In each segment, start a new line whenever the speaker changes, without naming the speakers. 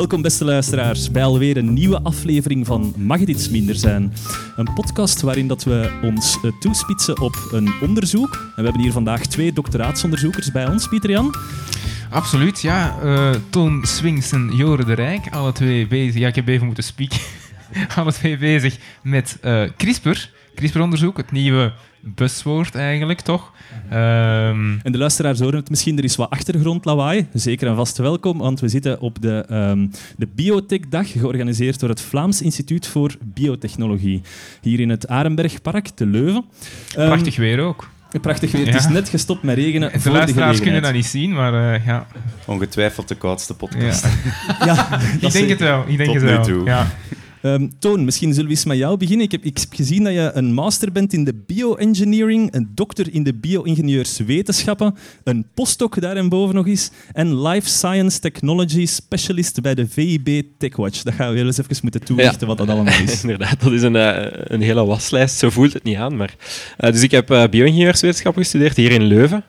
Welkom beste luisteraars bij alweer een nieuwe aflevering van Mag het iets minder zijn? Een podcast waarin dat we ons eh, toespitsen op een onderzoek. En we hebben hier vandaag twee doctoraatsonderzoekers bij ons, Pieter Jan.
Absoluut, ja. Uh, Toon Swings en Jore de Rijk, alle twee bezig. Ja, ik heb even moeten spieken. alle twee bezig met uh, CRISPR. CRISPR-onderzoek, het nieuwe buswoord eigenlijk, toch?
Um... En de luisteraars horen het misschien, er is wat achtergrondlawaai. Zeker en vast welkom, want we zitten op de, um, de Biotech-dag, georganiseerd door het Vlaams Instituut voor Biotechnologie. Hier in het Arenbergpark te Leuven. Um,
Prachtig weer ook.
Prachtig weer. Het is net gestopt met regenen.
De luisteraars kunnen dat niet zien, maar uh, ja.
Ongetwijfeld de koudste podcast.
Ja, ja ik denk het wel. Ik denk
Tot
het wel.
nu toe.
Ja.
Um, Toon, misschien zullen we eens met jou beginnen. Ik heb, ik heb gezien dat je een master bent in de bioengineering, een dokter in de bio-ingenieurswetenschappen, een postdoc daarboven nog eens en life science technology specialist bij de VIB TechWatch. Dat gaan we eens even moeten toelichten wat dat allemaal is.
Inderdaad, dat is een, uh, een hele waslijst. Zo voelt het niet aan. Maar, uh, dus ik heb uh, bio-ingenieurswetenschappen gestudeerd hier in Leuven.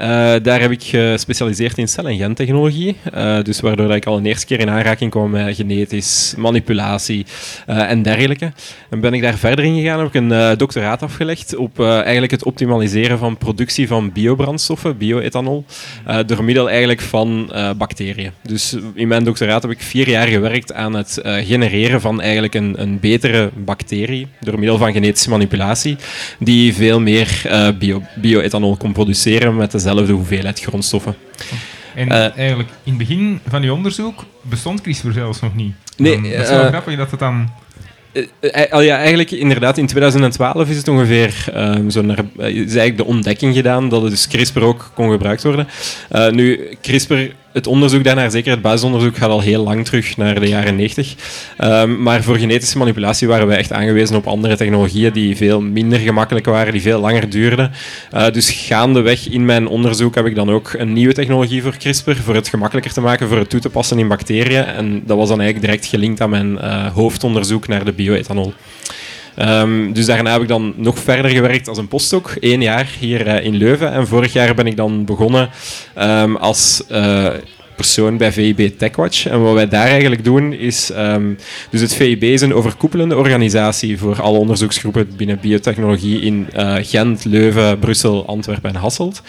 Uh, daar heb ik gespecialiseerd in cel- en gentechnologie. Uh, dus waardoor ik al een eerste keer in aanraking kwam met genetisch manipulatie uh, en dergelijke. En ben ik daar verder in gegaan, heb ik een doctoraat afgelegd op eigenlijk het optimaliseren van productie van biobrandstoffen, bioethanol, door middel eigenlijk van bacteriën. Dus in mijn doctoraat heb ik vier jaar gewerkt aan het genereren van eigenlijk een, een betere bacterie, door middel van genetische manipulatie, die veel meer bio, bioethanol kon produceren met dezelfde dezelfde hoeveelheid grondstoffen.
En uh, eigenlijk in het begin van je onderzoek bestond CRISPR zelfs nog niet.
Nee,
dat is wel uh, grappig dat het dan...
Uh, ja, eigenlijk inderdaad, in 2012 is het ongeveer um, zo naar, is eigenlijk de ontdekking gedaan dat het dus CRISPR ook kon gebruikt worden. nu, CRISPR het onderzoek daarnaar, zeker het basisonderzoek, gaat al heel lang terug naar de jaren 90. Um, maar voor genetische manipulatie waren wij echt aangewezen op andere technologieën die veel minder gemakkelijk waren, die veel langer duurden. Uh, dus gaandeweg in mijn onderzoek heb ik dan ook een nieuwe technologie voor CRISPR, voor het gemakkelijker te maken, voor het toe te passen in bacteriën. En dat was dan eigenlijk direct gelinkt aan mijn uh, hoofdonderzoek naar de bioethanol. Um, dus daarna heb ik dan nog verder gewerkt als een postdoc, één jaar hier uh, in Leuven. En vorig jaar ben ik dan begonnen um, als uh, persoon bij VIB TechWatch. En wat wij daar eigenlijk doen is... Um, dus het VIB is een overkoepelende organisatie voor alle onderzoeksgroepen binnen biotechnologie in uh, Gent, Leuven, Brussel, Antwerpen en Hasselt.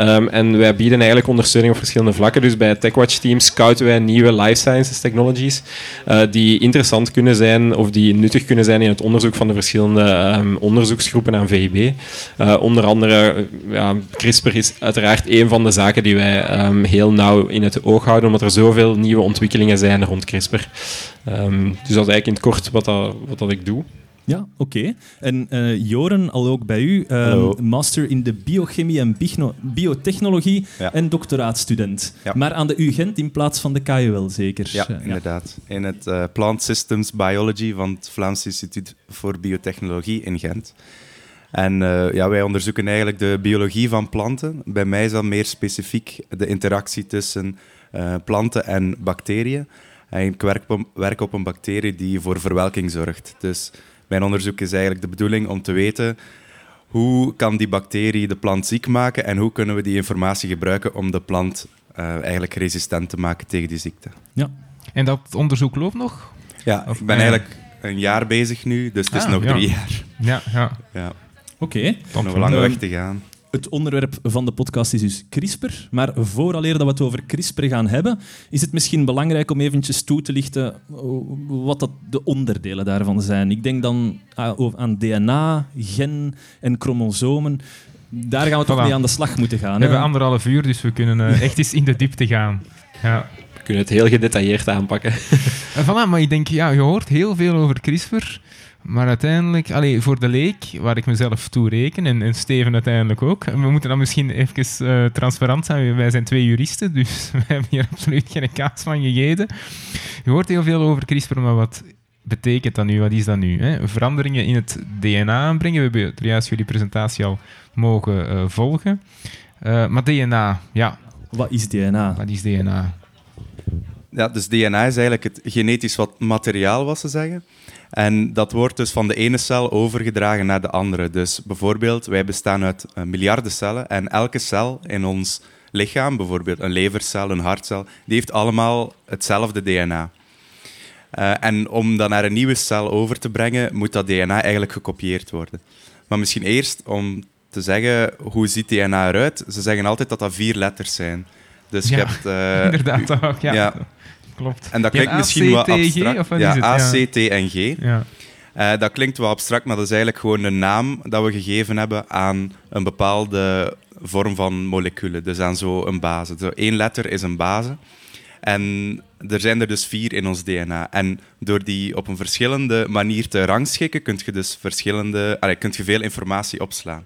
Um, en wij bieden eigenlijk ondersteuning op verschillende vlakken. Dus bij het TechWatch-team scouten wij nieuwe life sciences technologies uh, die interessant kunnen zijn of die nuttig kunnen zijn in het onderzoek van de verschillende um, onderzoeksgroepen aan VIB. Uh, onder andere, ja, CRISPR is uiteraard een van de zaken die wij heel nauw in het oog houden, omdat er zoveel nieuwe ontwikkelingen zijn rond CRISPR. Um, dus dat is eigenlijk in het kort wat, dat, wat dat ik doe.
Ja, oké. Okay. En uh, Joren, al ook bij u, um, master in de biochemie en biotechnologie ja. en doctoraatstudent. Ja. Maar aan de UGent in plaats van de KUL zeker?
Ja, uh, inderdaad. Ja. In het uh, Plant Systems Biology van het Vlaams Instituut voor Biotechnologie in Gent. En uh, ja, wij onderzoeken eigenlijk de biologie van planten. Bij mij is dat meer specifiek de interactie tussen uh, planten en bacteriën. En ik werk op, werk op een bacterie die voor verwelking zorgt. Dus mijn onderzoek is eigenlijk de bedoeling om te weten hoe kan die bacterie de plant ziek maken en hoe kunnen we die informatie gebruiken om de plant uh, eigenlijk resistent te maken tegen die ziekte.
Ja.
En dat onderzoek loopt nog?
Ja, of, ik ben eigenlijk een jaar bezig nu, dus het is
ah,
nog
ja.
drie jaar.
Ja, ja.
ja.
Oké. Okay.
Nog een lange weg te gaan.
Het onderwerp van de podcast is dus CRISPR. Maar vooraleer dat we het over CRISPR gaan hebben, is het misschien belangrijk om eventjes toe te lichten wat dat de onderdelen daarvan zijn. Ik denk dan aan DNA, gen en chromosomen. Daar gaan we toch
Voilà.
mee aan de slag moeten gaan.
We
hè?
hebben anderhalf uur, dus we kunnen uh, echt eens in de diepte gaan. Ja.
We kunnen het heel gedetailleerd aanpakken.
En voilà, maar ik denk, ja, je hoort heel veel over CRISPR. Maar uiteindelijk, allee, voor de leek, waar ik mezelf toe reken, en, en Steven uiteindelijk ook, we moeten dan misschien even uh, transparant zijn. Wij zijn twee juristen, dus we hebben hier absoluut geen kaas van gegeten. Je hoort heel veel over CRISPR, maar wat betekent dat nu? Wat is dat nu? Hè? Veranderingen in het DNA aanbrengen. We hebben juist jullie presentatie al mogen uh, volgen. Uh, maar DNA, ja.
Wat is DNA?
Wat is DNA?
Ja, dus DNA is eigenlijk het genetisch wat materiaal, wat ze zeggen. En dat wordt dus van de ene cel overgedragen naar de andere. Dus bijvoorbeeld, wij bestaan uit uh, miljarden cellen en elke cel in ons lichaam, bijvoorbeeld een levercel, een hartcel, die heeft allemaal hetzelfde DNA. Uh, en om dat naar een nieuwe cel over te brengen, moet dat DNA eigenlijk gekopieerd worden. Maar misschien eerst om te zeggen, hoe ziet DNA eruit? Ze zeggen altijd dat dat vier letters zijn. Dus
ja,
je hebt... Uh,
inderdaad ook, ja. ja. Klopt.
En dat klinkt misschien wat abstract. ja, A, C, T en G. Ja. Uh, dat klinkt wel abstract, maar dat is eigenlijk gewoon een naam dat we gegeven hebben aan een bepaalde vorm van moleculen. Dus aan zo'n base. Zo één letter is een base. En er zijn er dus vier in ons DNA. En door die op een verschillende manier te rangschikken, kun je dus verschillende, kunt je veel informatie opslaan.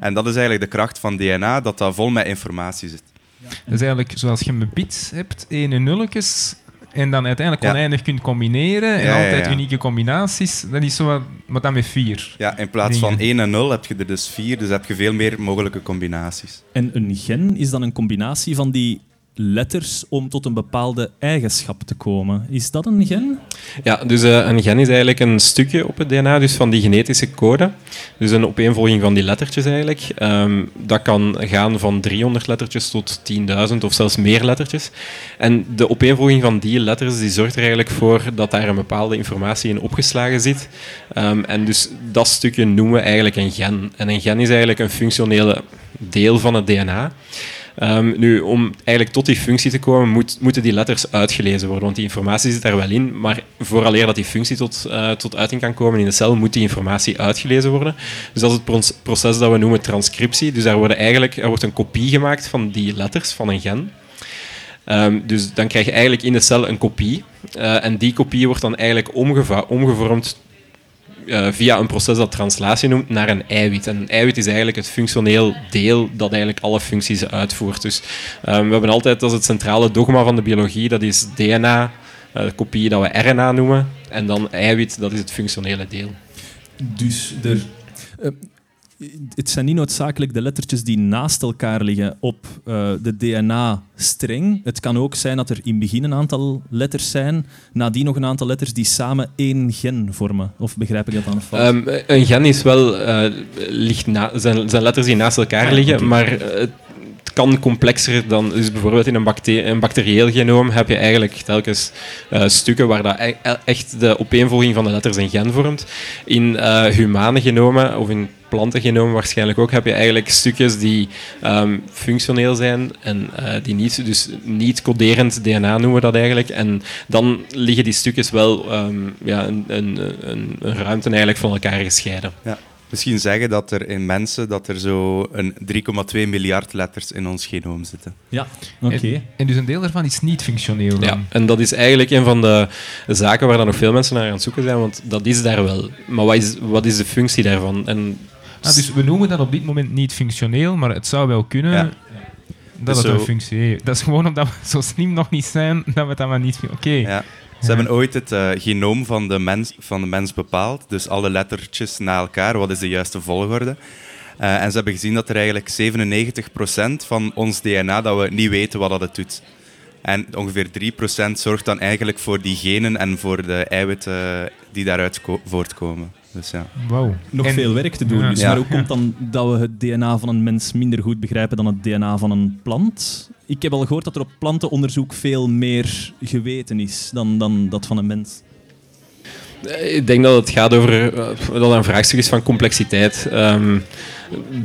En dat is eigenlijk de kracht van DNA, dat dat vol met informatie zit.
Ja. Dus eigenlijk, zoals je een bits hebt, één en nulletjes, en dan uiteindelijk oneindig kunt combineren en altijd unieke combinaties, dat is zo wat, maar dan met vier.
Ja, in plaats van 1 en 0 heb je er dus vier, dus heb je veel meer mogelijke combinaties.
En een gen is dan een combinatie van die letters om tot een bepaalde eigenschap te komen. Is dat een gen?
Ja, dus uh, een gen is eigenlijk een stukje op het DNA, dus van die genetische code. Dus een opeenvolging van die lettertjes eigenlijk. Um, dat kan gaan van 300 lettertjes tot 10.000 of zelfs meer lettertjes. En de opeenvolging van die letters die zorgt er eigenlijk voor dat daar een bepaalde informatie in opgeslagen zit. Um, en dus dat stukje noemen we eigenlijk een gen. En een gen is eigenlijk een functionele deel van het DNA. Um, nu, om eigenlijk tot die functie te komen, moet, moeten die letters uitgelezen worden. Want die informatie zit daar wel in, maar vooraleer dat die functie tot, uh, tot uiting kan komen in de cel, moet die informatie uitgelezen worden. Dus dat is het proces dat we noemen transcriptie. Dus daar, worden eigenlijk, er wordt een kopie gemaakt van die letters, van een gen. Um, dus dan krijg je eigenlijk in de cel een kopie. Uh, en die kopie wordt dan eigenlijk omgevormd uh, via een proces dat translatie noemt naar een eiwit. En een eiwit is eigenlijk het functioneel deel dat eigenlijk alle functies uitvoert. Dus um, we hebben altijd als het centrale dogma van de biologie, dat is DNA, uh, de kopie dat we RNA noemen, en dan eiwit, dat is het functionele deel.
Dus er, uh, het zijn niet noodzakelijk de lettertjes die naast elkaar liggen op uh, de DNA-streng. Het kan ook zijn dat er in het begin een aantal letters zijn, nadien nog een aantal letters die samen één gen vormen. Of begrijp ik dat dan fout?
Um, een gen is wel, uh, ligt na, zijn, zijn letters die naast elkaar liggen, maar het kan complexer dan. Dus bijvoorbeeld in een, bacterie, een bacterieel genoom heb je eigenlijk telkens stukken waar dat e echt de opeenvolging van de letters een gen vormt. In humane genomen of in plantengenoom waarschijnlijk ook, heb je eigenlijk stukjes die um, functioneel zijn en uh, die niet, dus niet coderend DNA noemen we dat eigenlijk. En dan liggen die stukjes wel um, ja, een, een, een, een, ruimte eigenlijk van elkaar gescheiden.
Ja. Misschien zeggen dat er in mensen dat er zo een 3,2 miljard letters in ons genoom zitten.
Ja, oké.
En, en, dus een deel daarvan is niet functioneel. Dan.
Ja, en dat is eigenlijk een van de zaken waar dan nog veel mensen naar aan het zoeken zijn, want dat is daar wel. Maar wat is, wat is de functie daarvan? En
Ah, dus we noemen dat op dit moment niet functioneel, maar het zou wel kunnen ja. dat het een functie heeft. Dat is gewoon omdat we zo slim nog niet zijn dat we dat maar niet... Oké.
Ja. Ze hebben ooit het uh, genoom van de, mens, van de mens bepaald, dus alle lettertjes na elkaar, wat is de juiste volgorde. Uh, en ze hebben gezien dat er eigenlijk 97% van ons DNA dat we niet weten wat dat het doet. En ongeveer 3% zorgt dan eigenlijk voor die genen en voor de eiwitten die daaruit voortkomen. Dus ja.
Wow.
Nog veel werk te doen. Dus, Maar hoe komt dan dat we het DNA van een mens minder goed begrijpen dan het DNA van een plant? Ik heb al gehoord dat er op plantenonderzoek veel meer geweten is dan, dan dat van een mens.
Ik denk dat het gaat over uh, dat een vraagstuk is van complexiteit. Um,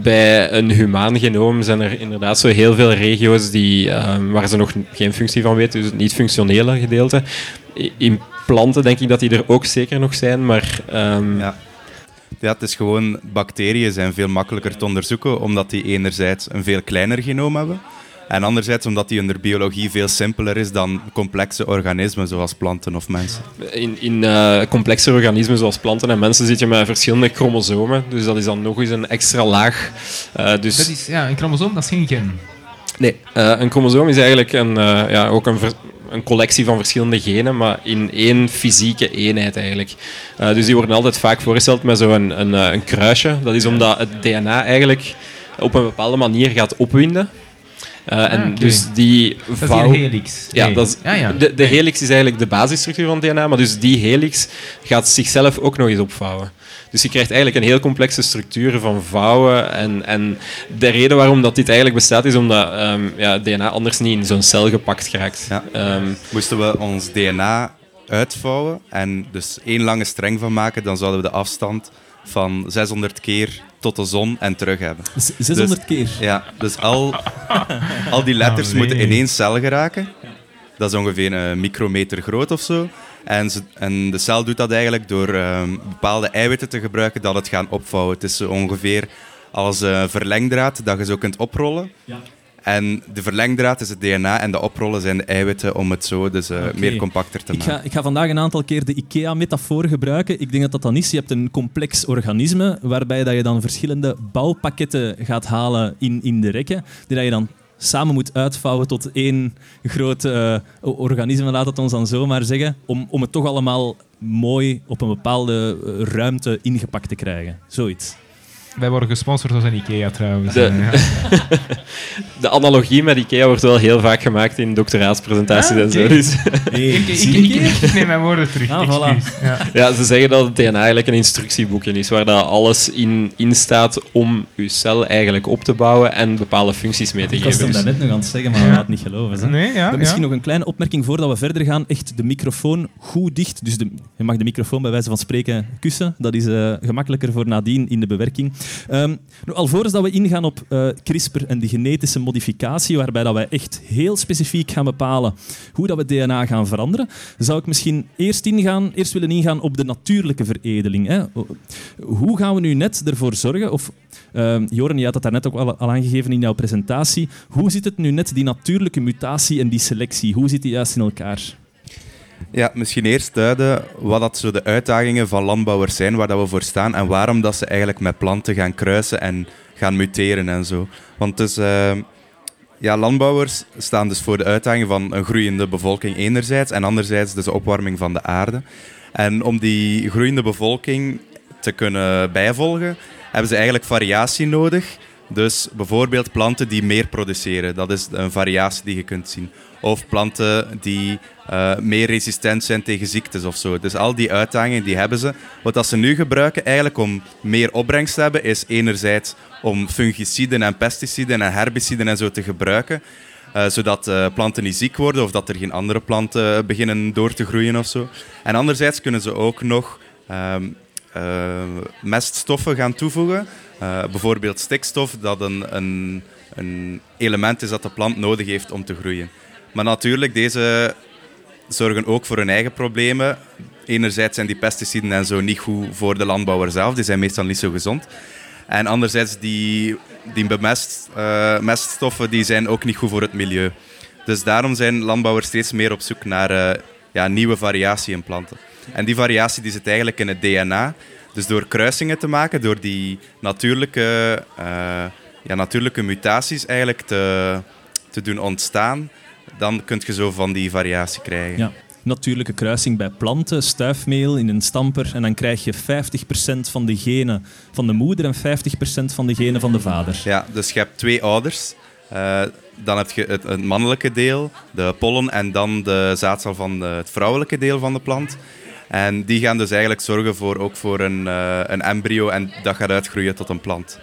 bij een humaan genoom zijn er inderdaad zo heel veel regio's die, um, waar ze nog geen functie van weten, dus het niet-functionele gedeelte. In planten denk ik dat die er ook zeker nog zijn, maar... Um...
Ja. ja, het is gewoon... Bacteriën zijn veel makkelijker te onderzoeken, omdat die enerzijds een veel kleiner genoom hebben, en anderzijds omdat die onder biologie veel simpeler is dan complexe organismen zoals planten of mensen.
In, in uh, complexe organismen zoals planten en mensen zit je met verschillende chromosomen. Dus dat is dan nog eens een extra laag. Uh, dus...
dat is, ja, een chromosoom dat is geen gen.
Nee, uh, een chromosoom is eigenlijk een, ja, ook een, een collectie van verschillende genen, maar in één fysieke eenheid eigenlijk. Uh, dus die worden altijd vaak voorgesteld met zo'n een, een, een, kruisje. Dat is omdat het DNA eigenlijk op een bepaalde manier gaat opwinden. Uh, en
Ah,
dus die
Dat is
vouw...
helix.
Ja,
Nee.
dat is,
Ah, ja.
De, de helix is eigenlijk de basisstructuur van DNA, maar dus die helix gaat zichzelf ook nog eens opvouwen. Dus je krijgt eigenlijk een heel complexe structuur van vouwen. En, en de reden waarom dat dit eigenlijk bestaat, is omdat ehm, ja, DNA anders niet in zo'n cel gepakt geraakt.
Ja.
Ehm,
Moesten we ons DNA uitvouwen en dus één lange streng van maken, dan zouden we de afstand van 600 keer tot de zon en terug hebben.
Z- 600 keer.
Ja, dus al, al die letters
Oh, nee.
moeten in één cel geraken. Dat is ongeveer een micrometer groot of zo. En, ze- en de cel doet dat eigenlijk door ehm, bepaalde eiwitten te gebruiken dat het gaan opvouwen. Het is ongeveer als een verlengdraad dat je zo kunt oprollen.
Ja.
En de verlengdraad is het DNA en de oprollen zijn de eiwitten om het zo dus, eh, meer compacter te
Ik
maken.
ga, ik ga vandaag een aantal keer de IKEA-metafoor gebruiken. Ik denk dat dat dan is. Je hebt een complex organisme waarbij dat je dan verschillende bouwpakketten gaat halen in, in de rekken, die dat je dan samen moet uitvouwen tot één groot eh, organisme, laat het ons dan zo maar zeggen, om, om het toch allemaal mooi op een bepaalde eh, ruimte ingepakt te krijgen. Zoiets.
Wij worden gesponsord door een IKEA trouwens.
De-
Eh, ja.
de analogie met IKEA wordt wel heel vaak gemaakt in doctoraatspresentaties
Ah,
en zo.
oké.
Dus,
Hey,
Ik, ik, neem mijn woorden terug.
Ah, voilà.
Ja.
ja, ze zeggen dat het DNA eigenlijk een instructieboekje is, waar dat alles in, in staat om je cel eigenlijk op te bouwen en bepaalde functies mee te
Ik was
geven.
hem
Dus-
daarnet nog aan het zeggen, maar
Ja.
we laat het niet geloven. Hè.
Nee, ja.
Dan misschien
ja.
nog een kleine opmerking voordat we verder gaan. Echt de microfoon goed dicht. Dus de, je mag de microfoon bij wijze van spreken kussen. Dat is eh, gemakkelijker voor nadien in de bewerking. Nu, alvorens dat we ingaan op eh, CRISPR en de genetische modificatie, waarbij dat wij echt heel specifiek gaan bepalen hoe dat we DNA gaan veranderen, zou ik misschien eerst, ingaan, eerst willen ingaan op de natuurlijke veredeling. Hè. Hoe gaan we nu net ervoor zorgen, of Ehm Joren, je had het daarnet ook al, al aangegeven in jouw presentatie. Hoe zit het nu net, die natuurlijke mutatie en die selectie? Hoe zit die juist in elkaar?
Ja, misschien eerst duiden wat dat zo de uitdagingen van landbouwers zijn, waar dat we voor staan en waarom dat ze eigenlijk met planten gaan kruisen en gaan muteren en zo. Want dus, eh, ja, landbouwers staan dus voor de uitdaging van een groeiende bevolking enerzijds en anderzijds dus de opwarming van de aarde. En om die groeiende bevolking te kunnen bijvolgen, hebben ze eigenlijk variatie nodig. Dus bijvoorbeeld planten die meer produceren, dat is een variatie die je kunt zien. Of planten die eh, meer resistent zijn tegen ziektes of zo. Dus al die uitdagingen die hebben ze. Wat dat ze nu gebruiken eigenlijk om meer opbrengst te hebben, is enerzijds om fungiciden en pesticiden en herbiciden en zo te gebruiken. eh, zodat eh, planten niet ziek worden of dat er geen andere planten beginnen door te groeien of zo. En anderzijds kunnen ze ook nog ehm, eh, meststoffen gaan toevoegen. Eh, bijvoorbeeld stikstof, dat een, een, een element is dat de plant nodig heeft om te groeien. Maar natuurlijk, deze zorgen ook voor hun eigen problemen. Enerzijds zijn die pesticiden en zo niet goed voor de landbouwer zelf, die zijn meestal niet zo gezond. En anderzijds, die, die bemest, eh, meststoffen die zijn ook niet goed voor het milieu. Dus daarom zijn landbouwers steeds meer op zoek naar eh, ja, nieuwe variatie in planten. En die variatie die zit eigenlijk in het DNA. Dus door kruisingen te maken, door die natuurlijke, eh, ja, natuurlijke mutaties eigenlijk te, te doen ontstaan, dan kun je zo van die variatie krijgen.
Ja. Natuurlijke kruising bij planten, stuifmeel in een stamper. En dan krijg je 50% van de genen van de moeder en 50% van de genen van de vader.
Ja, dus je hebt twee ouders. Eh, dan heb je het, het mannelijke deel, de pollen, en dan de zaadcel van de- het vrouwelijke deel van de plant. En die gaan dus eigenlijk zorgen voor, ook voor een, eh, een embryo en dat gaat uitgroeien tot een plant.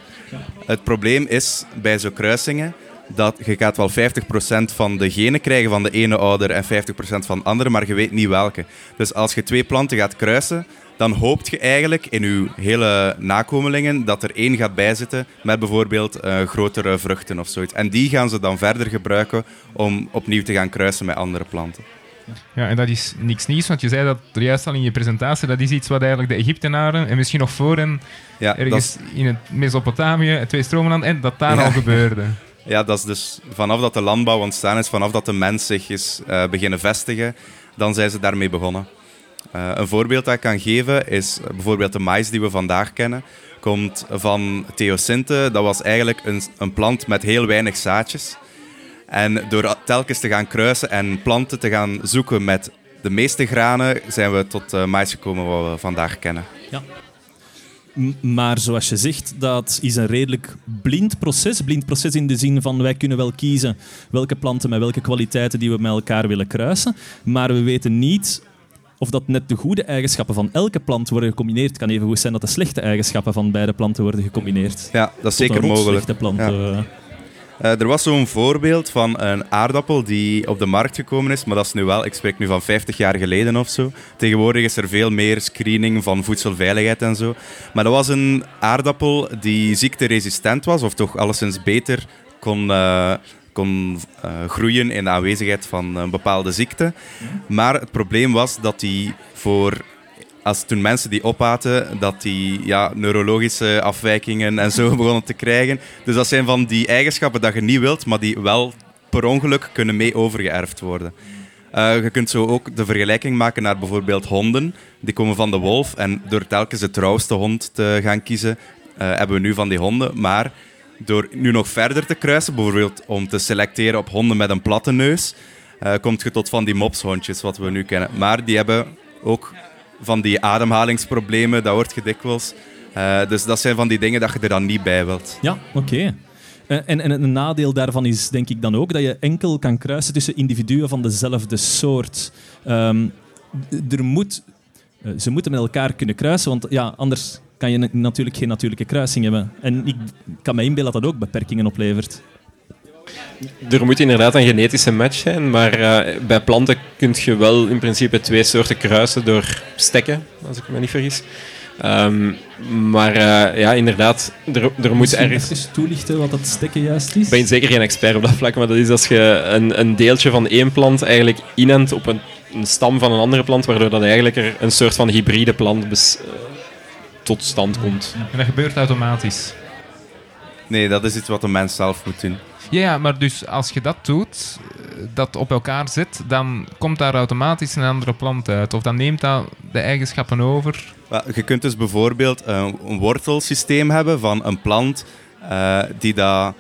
Het probleem is bij zo'n kruisingen dat je gaat wel 50% van de genen krijgen van de ene ouder en 50% van de andere, maar je weet niet welke. Dus als je twee planten gaat kruisen, dan hoopt je eigenlijk in je hele nakomelingen dat er één gaat bijzitten met bijvoorbeeld eh, grotere vruchten of zoiets. En die gaan ze dan verder gebruiken om opnieuw te gaan kruisen met andere planten.
Ja, en dat is niks nieuws, want je zei dat er juist al in je presentatie. Dat is iets wat eigenlijk de Egyptenaren en misschien nog voor en
Ja,
ergens
is,
in het Mesopotamië, het twee stromenland, en dat daar
Ja.
al gebeurde.
ja, dat is dus vanaf dat de landbouw ontstaan is, vanaf dat de mens zich is eh, beginnen vestigen, dan zijn ze daarmee begonnen. Eh, een voorbeeld dat ik kan geven is bijvoorbeeld de mais die we vandaag kennen. Komt van Theosinte. Dat was eigenlijk een, een plant met heel weinig zaadjes. En door telkens te gaan kruisen en planten te gaan zoeken met de meeste granen, zijn we tot eh mais gekomen wat we vandaag kennen.
M- Maar zoals je zegt, dat is een redelijk blind proces. Blind proces in de zin van wij kunnen wel kiezen welke planten met welke kwaliteiten die we met elkaar willen kruisen. Maar we weten niet of dat net de goede eigenschappen van elke plant worden gecombineerd. Het kan even goed zijn dat de slechte eigenschappen van beide planten worden gecombineerd.
Ja, dat is
Tot
zeker
een
mogelijk. Ja.
Eh.
Er was zo'n voorbeeld van een aardappel die op de markt gekomen is, maar dat is nu wel, ik spreek nu van 50 jaar geleden of zo. Tegenwoordig is er veel meer screening van voedselveiligheid en zo. Maar dat was een aardappel die ziekteresistent was, of toch alleszins beter kon, eh, kon eh, groeien in de aanwezigheid van een bepaalde ziekte. Maar het probleem was dat die voor als toen mensen die opaten, dat die ja, neurologische afwijkingen en zo begonnen te krijgen. Dus dat zijn van die eigenschappen dat je niet wilt, maar die wel per ongeluk kunnen mee overgeërfd worden. Eh, je kunt zo ook de vergelijking maken naar bijvoorbeeld honden. Die komen van de wolf en door telkens de trouwste hond te gaan kiezen, eh, hebben we nu van die honden. Maar door nu nog verder te kruisen, bijvoorbeeld om te selecteren op honden met een platte neus, eh komt je tot van die mopshondjes, wat we nu kennen. Maar die hebben ook van die ademhalingsproblemen, dat hoort je dikwijls. Eh, dus dat zijn van die dingen dat je er dan niet bij wilt.
Ja, oké. Eh, En, en een nadeel daarvan is denk ik dan ook dat je enkel kan kruisen tussen individuen van dezelfde soort. Ehm, er moet, eh, ze moeten met elkaar kunnen kruisen, want ja, anders kan je na- natuurlijk geen natuurlijke kruising hebben. En ik kan me inbeelden dat dat ook beperkingen oplevert.
Er moet inderdaad een genetische match zijn, maar eh, bij planten kun je wel in principe twee soorten kruisen door stekken, als ik me niet vergis. Ehm, maar eh, ja, inderdaad, er, er moet ergens...
even toelichten wat dat stekken juist is?
Ik ben zeker geen expert op dat vlak, maar dat is als je een, een deeltje van één plant eigenlijk inent op een, een stam van een andere plant, waardoor dat eigenlijk er een soort van hybride plant bes- eh, tot stand komt.
En dat gebeurt automatisch.
Nee, dat is iets wat de mens zelf moet doen.
Ja, ja, maar dus als je dat doet, eh, dat op elkaar zet, dan komt daar automatisch een andere plant uit. Of dan neemt dat de eigenschappen over.
Je kunt dus bijvoorbeeld een, een wortelsysteem hebben van een plant eh, die dat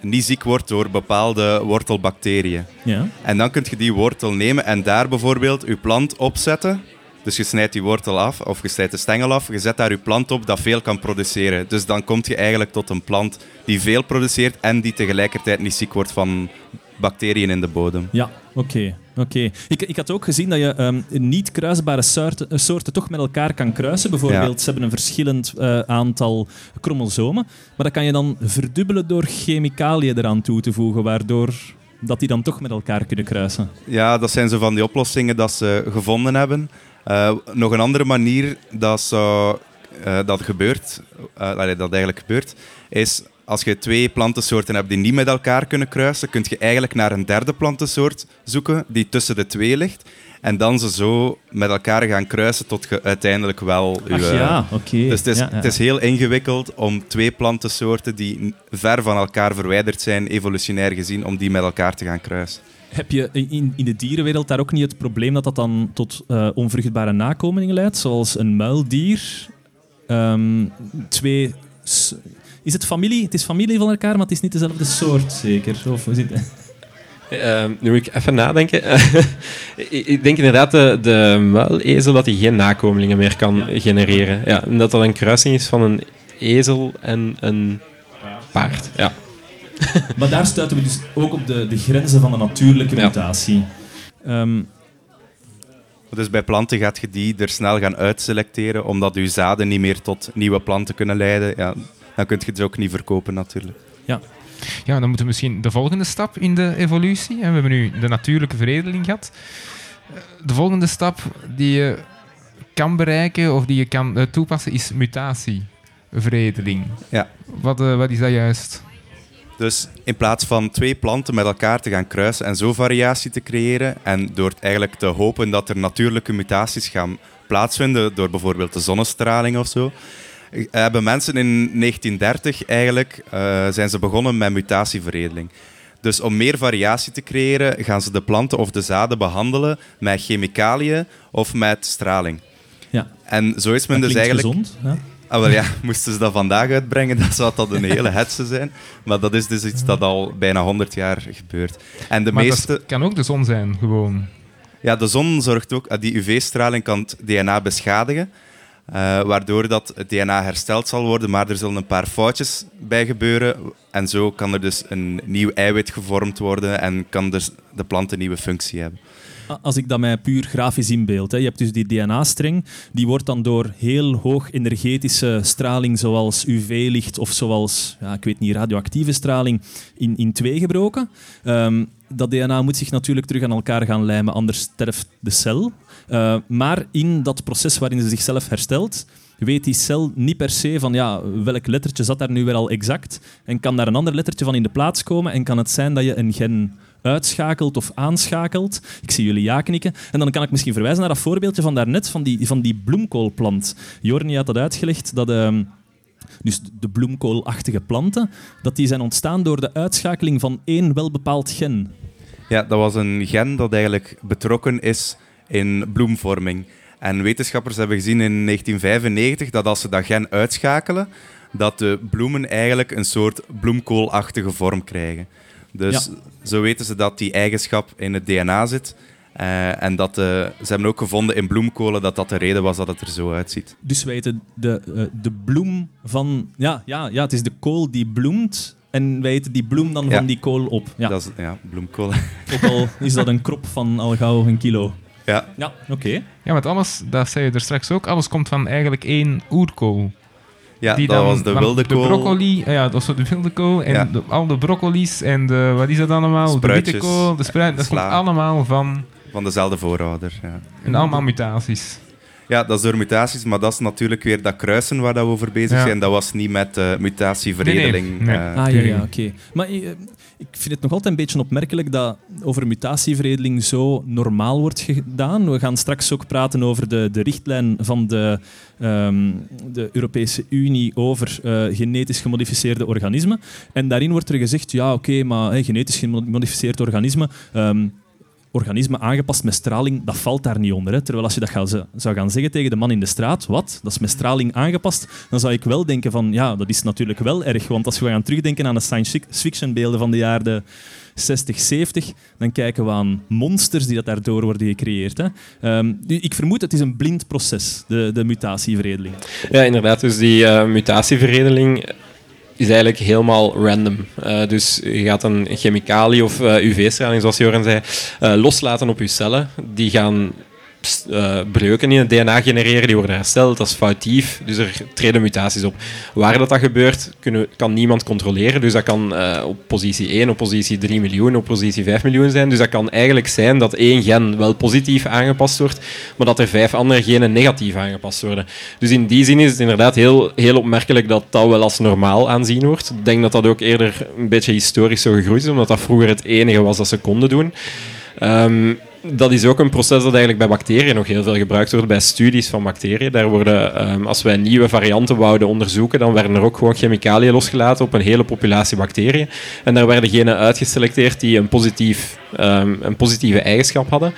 niet ziek wordt door bepaalde wortelbacteriën.
Ja.
En dan kun je die wortel nemen en daar bijvoorbeeld je plant opzetten. Dus je snijdt die wortel af, of je snijdt de stengel af, je zet daar je plant op dat veel kan produceren. Dus dan kom je eigenlijk tot een plant die veel produceert en die tegelijkertijd niet ziek wordt van bacteriën in de bodem.
Ja, oké. oké. Ik, ik had ook gezien dat je ehm, niet kruisbare soorten, eh, soorten toch met elkaar kan kruisen. Bijvoorbeeld, ze hebben een verschillend eh, aantal chromosomen. Maar dat kan je dan verdubbelen door chemicaliën eraan toe te voegen, waardoor dat die dan toch met elkaar kunnen kruisen.
Ja, dat zijn zo van die oplossingen dat ze gevonden hebben. Eh, nog een andere manier dat, zou, eh, dat gebeurt, eh, dat eigenlijk gebeurt, is als je twee plantensoorten hebt die niet met elkaar kunnen kruisen, kun je eigenlijk naar een derde plantensoort zoeken die tussen de twee ligt. En dan ze zo met elkaar gaan kruisen tot je uiteindelijk wel... je,
Ach ja, oké.
Dus het is,
Ja, ja.
het is heel ingewikkeld om twee plantensoorten die ver van elkaar verwijderd zijn, evolutionair gezien, om die met elkaar te gaan kruisen.
Heb je in, in de dierenwereld daar ook niet het probleem dat dat dan tot eh, onvruchtbare nakomelingen leidt? Zoals een muildier. Ehm, twee... Is het familie? Het is familie van elkaar, maar het is niet dezelfde soort, zeker? Of is het...
Eh, nu moet ik even nadenken. ik ik denk inderdaad de, de muilezel dat hij geen nakomelingen meer kan genereren. Ja, en dat dat een kruising is van een ezel en een paard. Ja.
Maar daar stuiten we dus ook op de, de grenzen van de natuurlijke
Ja.
mutatie. Ehm,
Dus bij planten gaat je die er snel gaan uitselecteren, omdat je zaden niet meer tot nieuwe planten kunnen leiden. Ja, dan kun je het ook niet verkopen natuurlijk.
Ja, dan moeten we misschien de volgende stap in de evolutie. hè. We hebben nu de natuurlijke veredeling gehad. Eh, De volgende stap die je kan bereiken of die je kan eh, toepassen is mutatieveredeling.
Ja.
Wat, eh, wat is dat juist?
Dus in plaats van twee planten met elkaar te gaan kruisen en zo variatie te creëren, en door eigenlijk te hopen dat er natuurlijke mutaties gaan plaatsvinden, door bijvoorbeeld de zonnestraling of zo, hebben mensen in 1930 eigenlijk eh, zijn ze begonnen met mutatieveredeling. Dus om meer variatie te creëren, gaan ze de planten of de zaden behandelen met chemicaliën of met straling.
ja,
En zo is men
dat
dus eigenlijk
gezond. Ja.
Ah, wel ja, moesten ze dat vandaag uitbrengen, dan zou dat een hele hetze zijn. Maar dat is dus iets dat al bijna 100 jaar gebeurt. En de
maar
meeste...
dat kan ook de zon zijn, gewoon.
Ja, de zon zorgt ook... ah, Die UV-straling kan het DNA beschadigen. eh, waardoor dat het DNA hersteld zal worden, maar er zullen een paar foutjes bij gebeuren. En zo kan er dus een nieuw eiwit gevormd worden en kan dus de plant een nieuwe functie hebben.
Als ik dat mij puur grafisch inbeeld, hè. je hebt dus die DNA-streng, die wordt dan door heel hoog energetische straling, zoals UV-licht of zoals, ja, ik weet niet, radioactieve straling, in, in twee gebroken. Ehm, dat DNA moet zich natuurlijk terug aan elkaar gaan lijmen, anders sterft de cel. Uh, maar in dat proces waarin ze zichzelf herstelt, weet die cel niet per se van ja, welk lettertje zat daar nu weer al exact en kan daar een ander lettertje van in de plaats komen en kan het zijn dat je een gen uitschakelt of aanschakelt. Ik zie jullie ja knikken. En dan kan ik misschien verwijzen naar dat voorbeeldje van daarnet, van die, van die bloemkoolplant. Jorni had dat uitgelegd, dat... Uh, dus de bloemkoolachtige planten, dat die zijn ontstaan door de uitschakeling van één welbepaald gen.
Ja, dat was een gen dat eigenlijk betrokken is in bloemvorming. En wetenschappers hebben gezien in 1995 dat als ze dat gen uitschakelen, dat de bloemen eigenlijk een soort bloemkoolachtige vorm krijgen. Dus zo weten ze dat die eigenschap in het DNA zit. Uh, en dat, uh, ze hebben ook gevonden in bloemkolen dat dat de reden was dat het er zo uitziet.
Dus wij weten de, uh, de bloem van... Ja, ja, ja, het is de kool die bloemt. En wij eten die bloem dan
ja.
van die kool op. Ja,
dat is, ja bloemkool.
Ook al is dat een krop van al gauw een kilo.
Ja,
ja oké. Okay.
Ja, want alles, dat zei je er straks ook, alles komt van eigenlijk één oerkool.
Ja, die dat dan, was de wilde kool.
De broccoli, ja, dat was de wilde kool. En ja. de, al de broccoli's en de, wat is dat allemaal?
Spruitjes,
de witte kool, de spruit, dat komt allemaal van...
Van dezelfde voorouder, ja.
En allemaal mutaties.
Ja, dat is door mutaties, maar dat is natuurlijk weer dat kruisen waar dat we over bezig ja. zijn. Dat was niet met uh, mutatieveredeling.
Nee, nee. Nee.
Uh, ah, ja, ja, oké. Okay. Maar uh, ik vind het nog altijd een beetje opmerkelijk dat over mutatieveredeling zo normaal wordt gedaan. We gaan straks ook praten over de, de richtlijn van de, um, de Europese Unie over uh, genetisch gemodificeerde organismen. En daarin wordt er gezegd, ja oké, maar genetisch gemodificeerd organisme... Um, organisme aangepast met straling, dat valt daar niet onder. Hè. Terwijl als je dat zou gaan zeggen tegen de man in de straat, wat, dat is met straling aangepast, dan zou ik wel denken van, ja, dat is natuurlijk wel erg. Want als we gaan terugdenken aan de science fiction beelden van de jaren 60, 70, dan kijken we aan monsters die dat daardoor worden gecreëerd. Hè. Um, ik vermoed, het is een blind proces, de, de mutatieveredeling.
Ja, inderdaad. Dus die uh, mutatieveredeling is eigenlijk helemaal random. Uh, dus je gaat een chemicalië of uh, UV-straling, zoals Joran zei, uh, loslaten op je cellen. Die gaan breuken in het DNA genereren, die worden hersteld, dat is foutief, dus er treden mutaties op. Waar dat, dat gebeurt, kunnen, kan niemand controleren, dus dat kan op positie 1, op positie 3 miljoen, op positie 5 miljoen zijn. Dus dat kan eigenlijk zijn dat één gen wel positief aangepast wordt, maar dat er vijf andere genen negatief aangepast worden. Dus in die zin is het inderdaad heel, heel opmerkelijk dat dat wel als normaal aanzien wordt. Ik denk dat dat ook eerder een beetje historisch zo gegroeid is, omdat dat vroeger het enige was dat ze konden doen. Um, dat is ook een proces dat eigenlijk bij bacteriën nog heel veel gebruikt wordt, bij studies van bacteriën. Daar worden, um, als wij nieuwe varianten wouden onderzoeken, dan werden er ook gewoon chemicaliën losgelaten op een hele populatie bacteriën. En daar werden genen uitgeselecteerd die een, positief, um, een positieve eigenschap hadden.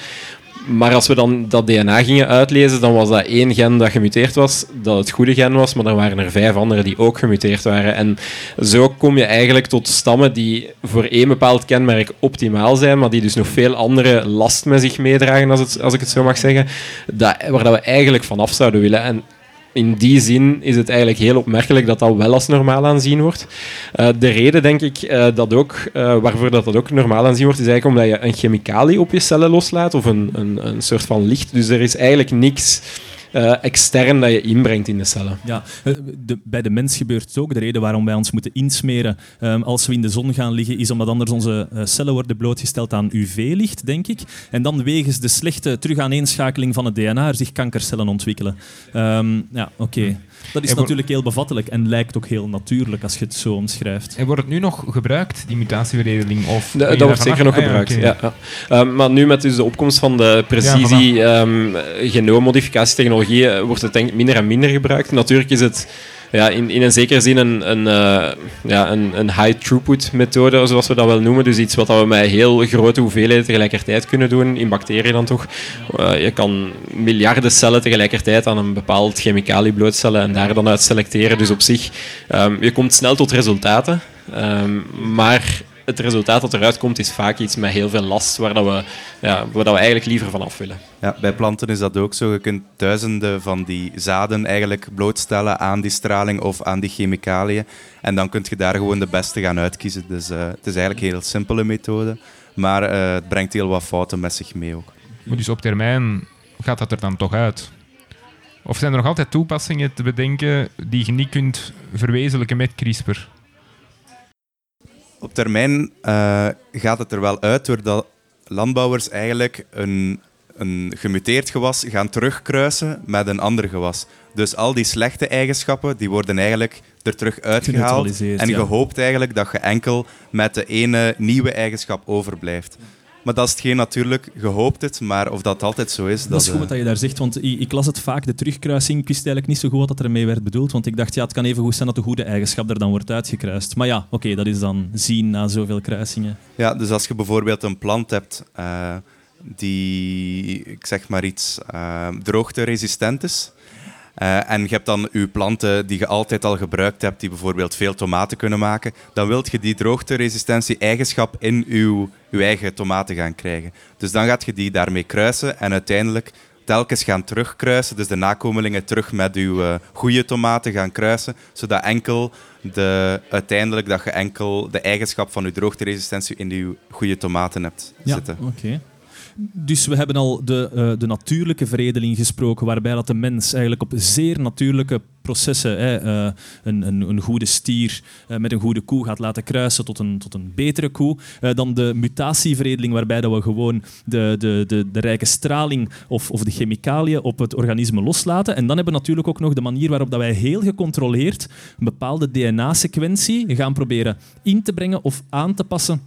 Maar als we dan dat DNA gingen uitlezen, dan was dat één gen dat gemuteerd was, dat het goede gen was, maar dan waren er vijf andere die ook gemuteerd waren. En zo kom je eigenlijk tot stammen die voor één bepaald kenmerk optimaal zijn, maar die dus nog veel andere last met zich meedragen, als, als ik het zo mag zeggen, dat, waar dat we eigenlijk vanaf zouden willen. En in die zin is het eigenlijk heel opmerkelijk dat dat wel als normaal aanzien wordt. Uh, de reden, denk ik, uh, dat ook, uh, waarvoor dat, dat ook normaal aanzien wordt, is eigenlijk omdat je een chemicalië op je cellen loslaat of een, een, een soort van licht. Dus er is eigenlijk niks uh, extern dat je inbrengt in de cellen.
Ja, bij de mens gebeurt het ook. De reden waarom wij ons moeten insmeren um, als we in de zon gaan liggen, is omdat anders onze uh, cellen worden blootgesteld aan UV-licht, denk ik. En dan wegens de slechte terugaaneenschakeling van het DNA er zich kankercellen ontwikkelen. Um, ja, oké. Dat is natuurlijk heel bevattelijk en lijkt ook heel natuurlijk als je het zo omschrijft.
En wordt het nu nog gebruikt, die mutatieveredeling? Of
de, dat wordt zeker nog gebruikt, ah, ja, okay. ja, ja. Um, maar nu met dus de opkomst van de precisie ja, um, genoommodificatietechnologie wordt het denk ik minder en minder gebruikt. Natuurlijk is het ja, in, in een zekere zin een, een, uh, ja, een, een high-throughput methode, zoals we dat wel noemen. Dus iets wat we met heel grote hoeveelheden tegelijkertijd kunnen doen, in bacteriën dan toch. Uh, je kan miljarden cellen tegelijkertijd aan een bepaald chemicalië blootstellen en daar dan uit selecteren. Dus op zich, um, je komt snel tot resultaten. Um, maar het resultaat dat eruit komt is vaak iets met heel veel last, waar, dat we, ja, waar dat we eigenlijk liever van af willen.
Ja, bij planten is dat ook zo. Je kunt duizenden van die zaden eigenlijk blootstellen aan die straling of aan die chemicaliën. En dan kun je daar gewoon de beste gaan uitkiezen. Dus uh, het is eigenlijk een heel simpele methode, maar uh, het brengt heel wat fouten met zich mee ook.
Dus op termijn gaat dat er dan toch uit? Of zijn er nog altijd toepassingen te bedenken die je niet kunt verwezenlijken met CRISPR?
Op termijn uh, gaat het er wel uit doordat landbouwers eigenlijk een, een gemuteerd gewas gaan terugkruisen met een ander gewas. Dus al die slechte eigenschappen die worden eigenlijk er terug uitgehaald. En je hoopt eigenlijk dat je enkel met de ene nieuwe eigenschap overblijft. Maar dat is hetgeen natuurlijk, gehoopt het, maar of dat altijd zo is...
Dat, dat is goed
uh...
dat je daar zegt, want ik, ik, las het vaak, de terugkruising. Ik wist eigenlijk niet zo goed wat er ermee werd bedoeld, want ik dacht, ja, het kan even goed zijn dat de goede eigenschap er dan wordt uitgekruist. Maar ja, oké, okay, dat is dan zien na zoveel kruisingen.
Ja, dus als je bijvoorbeeld een plant hebt uh, die, ik zeg maar iets, uh, droogteresistent is, uh, en je hebt dan je planten die je altijd al gebruikt hebt, die bijvoorbeeld veel tomaten kunnen maken, dan wilt je die droogteresistentie-eigenschap in je, je eigen tomaten gaan krijgen. Dus dan gaat je die daarmee kruisen en uiteindelijk telkens gaan terugkruisen, dus de nakomelingen terug met uw uh, goede tomaten gaan kruisen, zodat enkel de, uiteindelijk dat je enkel de eigenschap van je droogteresistentie in je goede tomaten hebt
ja,
zitten.
Okay. Dus we hebben al de, uh, de natuurlijke veredeling gesproken, waarbij dat de mens eigenlijk op zeer natuurlijke processen hè, uh, een, een, een, goede stier uh, met een goede koe gaat laten kruisen tot een, tot een betere koe. dan de mutatieveredeling, waarbij dat we gewoon de, de, de, de rijke straling of, of de chemicaliën op het organisme loslaten. En dan hebben we natuurlijk ook nog de manier waarop dat wij heel gecontroleerd een bepaalde DNA-sequentie gaan proberen in te brengen of aan te passen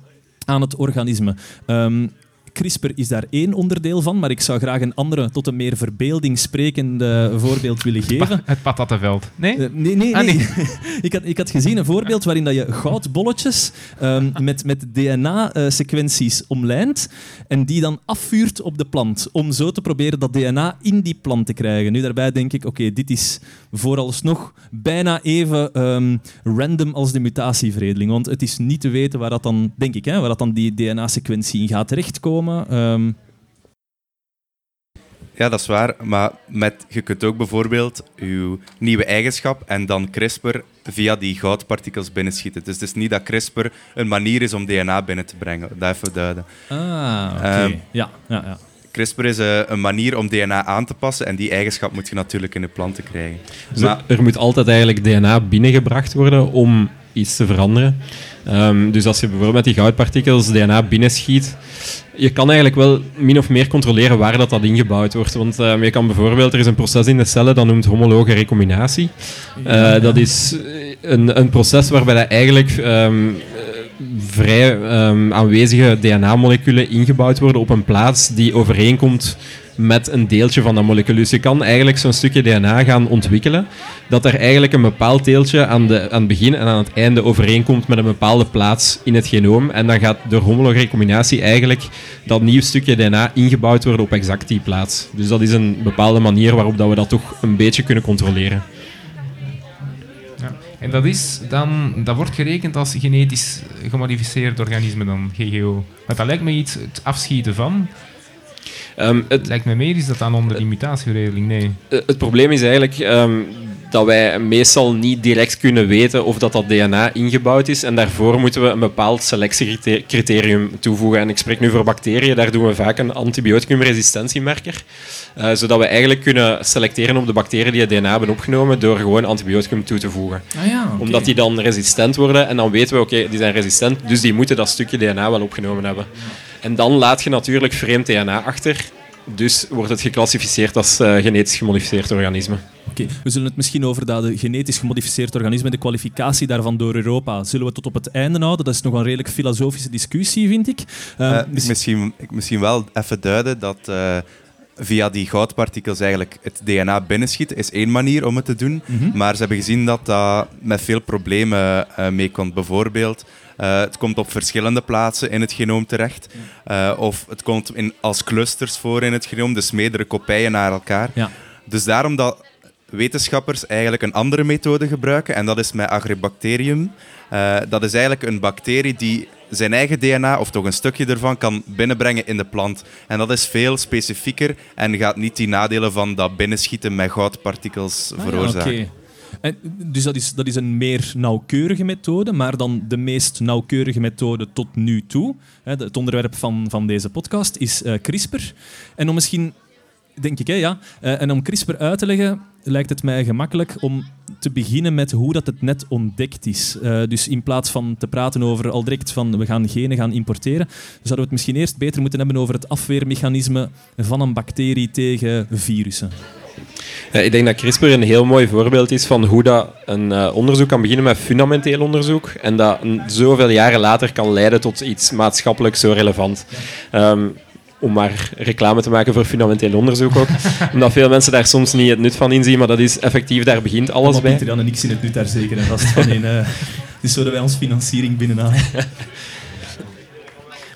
aan het organisme. Um, CRISPR is daar één onderdeel van, maar ik zou graag een andere, tot een meer verbeelding sprekende voorbeeld willen geven.
Het patattenveld. Nee?
Uh, nee, nee, ah, nee. nee. ik, had, ik had gezien een voorbeeld waarin dat je goudbolletjes um, met, met DNA-sequenties omlijnt en die dan afvuurt op de plant, om zo te proberen dat DNA in die plant te krijgen. Nu, daarbij denk ik, oké, okay, dit is vooralsnog bijna even um, random als de mutatieveredeling, want het is niet te weten waar dat dan, denk ik, hè, waar dat dan die DNA-sequentie in gaat terechtkomen. Um...
Ja, dat is waar. Maar met, je kunt ook bijvoorbeeld je nieuwe eigenschap en dan CRISPR via die goudpartikels binnenschieten. Dus het is niet dat CRISPR een manier is om DNA binnen te brengen. Dat even duiden.
Ah, oké. Okay. Um, ja, ja, ja.
CRISPR is uh, een manier om DNA aan te passen en die eigenschap moet je natuurlijk in de planten krijgen.
Dus maar, er moet altijd eigenlijk DNA binnengebracht worden om iets te veranderen. Um, dus als je bijvoorbeeld met die goudpartikels DNA binnenschiet, je kan eigenlijk wel min of meer controleren waar dat, dat ingebouwd wordt. Want um, je kan bijvoorbeeld, er is een proces in de cellen dat noemt homologe recombinatie. Uh, ja. Dat is een, een proces waarbij dat eigenlijk um, vrij aanwezige DNA-moleculen ingebouwd worden op een plaats die overeenkomt met een deeltje van dat molecuul. Dus je kan eigenlijk zo'n stukje DNA gaan ontwikkelen, dat er eigenlijk een bepaald deeltje aan, de, aan het begin en aan het einde overeenkomt met een bepaalde plaats in het genoom. En dan gaat door homologe recombinatie eigenlijk dat nieuw stukje DNA ingebouwd worden op exact die plaats. Dus dat is een bepaalde manier waarop dat we dat toch een beetje kunnen controleren.
En dat, is dan, dat wordt gerekend als genetisch gemodificeerd organisme dan, GGO. Maar dat lijkt me iets het afschieten van. Um, het lijkt me meer is dat dan onder die mutatieregeling, nee.
Het probleem is eigenlijk um, dat wij meestal niet direct kunnen weten of dat, dat DNA ingebouwd is. En daarvoor moeten we een bepaald selectiecriterium toevoegen. En ik spreek nu voor bacteriën, daar doen we vaak een antibioticumresistentiemerker. Uh, zodat we eigenlijk kunnen selecteren op de bacteriën die het DNA hebben opgenomen door gewoon antibioticum toe te voegen.
Ah ja, okay.
Omdat die dan resistent worden en dan weten we, oké, okay, die zijn resistent, dus die moeten dat stukje DNA wel opgenomen hebben. En dan laat je natuurlijk vreemd DNA achter. Dus wordt het geclassificeerd als uh, genetisch gemodificeerd organisme.
Oké, okay. we zullen het misschien over dat genetisch gemodificeerd organisme, de kwalificatie daarvan door Europa, zullen we tot op het einde houden. Dat is nog een redelijk filosofische discussie, vind ik.
Uh, uh, misschien, misschien wel even duiden dat uh, via die goudpartikels eigenlijk het DNA binnenschieten is één manier om het te doen. Mm -hmm. Maar ze hebben gezien dat dat met veel problemen mee komt. Bijvoorbeeld uh, het komt op verschillende plaatsen in het genoom terecht. Uh, of het komt in, als clusters voor in het genoom, dus meerdere kopijen naar elkaar.
Ja.
Dus daarom dat wetenschappers eigenlijk een andere methode gebruiken, en dat is met Agribacterium. Uh, dat is eigenlijk een bacterie die zijn eigen DNA, of toch een stukje ervan, kan binnenbrengen in de plant. En dat is veel specifieker en gaat niet die nadelen van dat binnenschieten met goudpartikels
Ah, ja,
veroorzaken.
En, dus dat is, dat is een meer nauwkeurige methode, maar dan de meest nauwkeurige methode tot nu toe. Hè, het onderwerp van, van deze podcast is eh, CRISPR. En om misschien, denk ik, hè, ja, eh, en om CRISPR uit te leggen, lijkt het mij gemakkelijk om te beginnen met hoe dat het net ontdekt is. Eh, dus in plaats van te praten over al direct van we gaan genen gaan importeren, zouden we het misschien eerst beter moeten hebben over het afweermechanisme van een bacterie tegen virussen.
Ja, ik denk dat CRISPR een heel mooi voorbeeld is van hoe dat een eh, onderzoek kan beginnen met fundamenteel onderzoek en dat een, zoveel jaren later kan leiden tot iets maatschappelijk zo relevant. Ehm, om maar reclame te maken voor fundamenteel onderzoek ook. Omdat veel mensen daar soms niet het nut van inzien, maar dat is effectief, daar begint alles
Allemaal
bij.
Pieter Jan en ik zien het nu daar zeker en vast van in. eh. is zo dat wij ons financiering binnenhalen.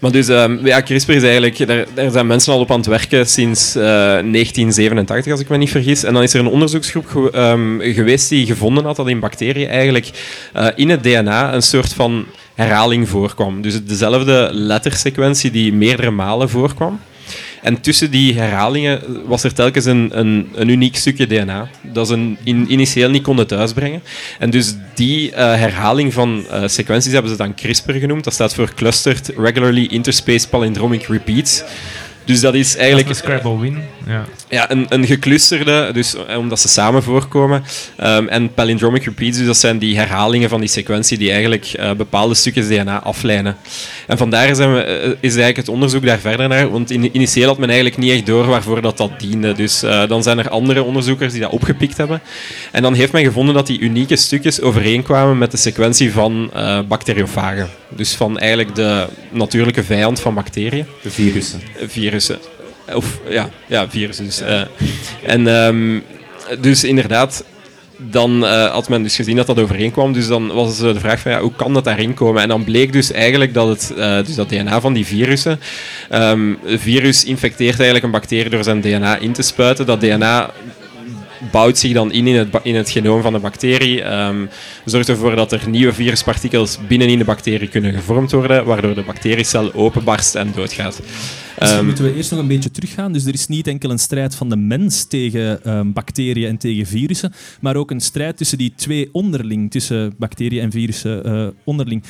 Maar dus, ja, CRISPR is eigenlijk, daar, zijn mensen al op aan het werken sinds eh, 1987, als ik me niet vergis. En dan is er een onderzoeksgroep ehm, geweest die gevonden had dat in bacteriën eigenlijk eh, in het DNA een soort van herhaling voorkwam. Dus dezelfde lettersequentie die meerdere malen voorkwam. En tussen die herhalingen was er telkens een, een, een uniek stukje DNA dat ze in, initieel niet konden thuisbrengen. En dus die eh, herhaling van eh, sequenties hebben ze dan CRISPR genoemd. Dat staat voor Clustered Regularly Interspaced Palindromic Repeats. Dus dat is eigenlijk
Dat is een Scrabble win. Ja.
ja, een, een geclusterde, dus eh, omdat ze samen voorkomen. Ehm, en palindromic repeats, dus dat zijn die herhalingen van die sequentie die eigenlijk eh, bepaalde stukjes DNA aflijnen. En vandaar zijn we, eh, is eigenlijk het onderzoek daar verder naar, want in, initieel had men eigenlijk niet echt door waarvoor dat, dat diende. Dus dan zijn er andere onderzoekers die dat opgepikt hebben. En dan heeft men gevonden dat die unieke stukjes overeenkwamen met de sequentie van bacteriofagen. Dus van eigenlijk de natuurlijke vijand van bacteriën
De virussen.
virussen. Of ja, ja virussen. Dus, eh. en ehm, dus inderdaad, dan eh, had men dus gezien dat dat overeenkwam. Dus dan was eh, de vraag van ja, hoe kan dat daarin komen? En dan bleek dus eigenlijk dat het eh, dus dat DNA van die virussen. ehm, een virus infecteert eigenlijk een bacterie door zijn DNA in te spuiten. Dat DNA bouwt zich dan in in het, in het genoom van de bacterie. ehm, zorgt ervoor dat er nieuwe viruspartikels binnenin de bacterie kunnen gevormd worden, waardoor de bacteriecel openbarst en doodgaat.
Misschien
Ehm,
moeten we eerst nog een beetje teruggaan. Dus er is niet enkel een strijd van de mens tegen ehm, bacteriën en tegen virussen, maar ook een strijd tussen die twee onderling, tussen bacteriën en virussen eh, onderling.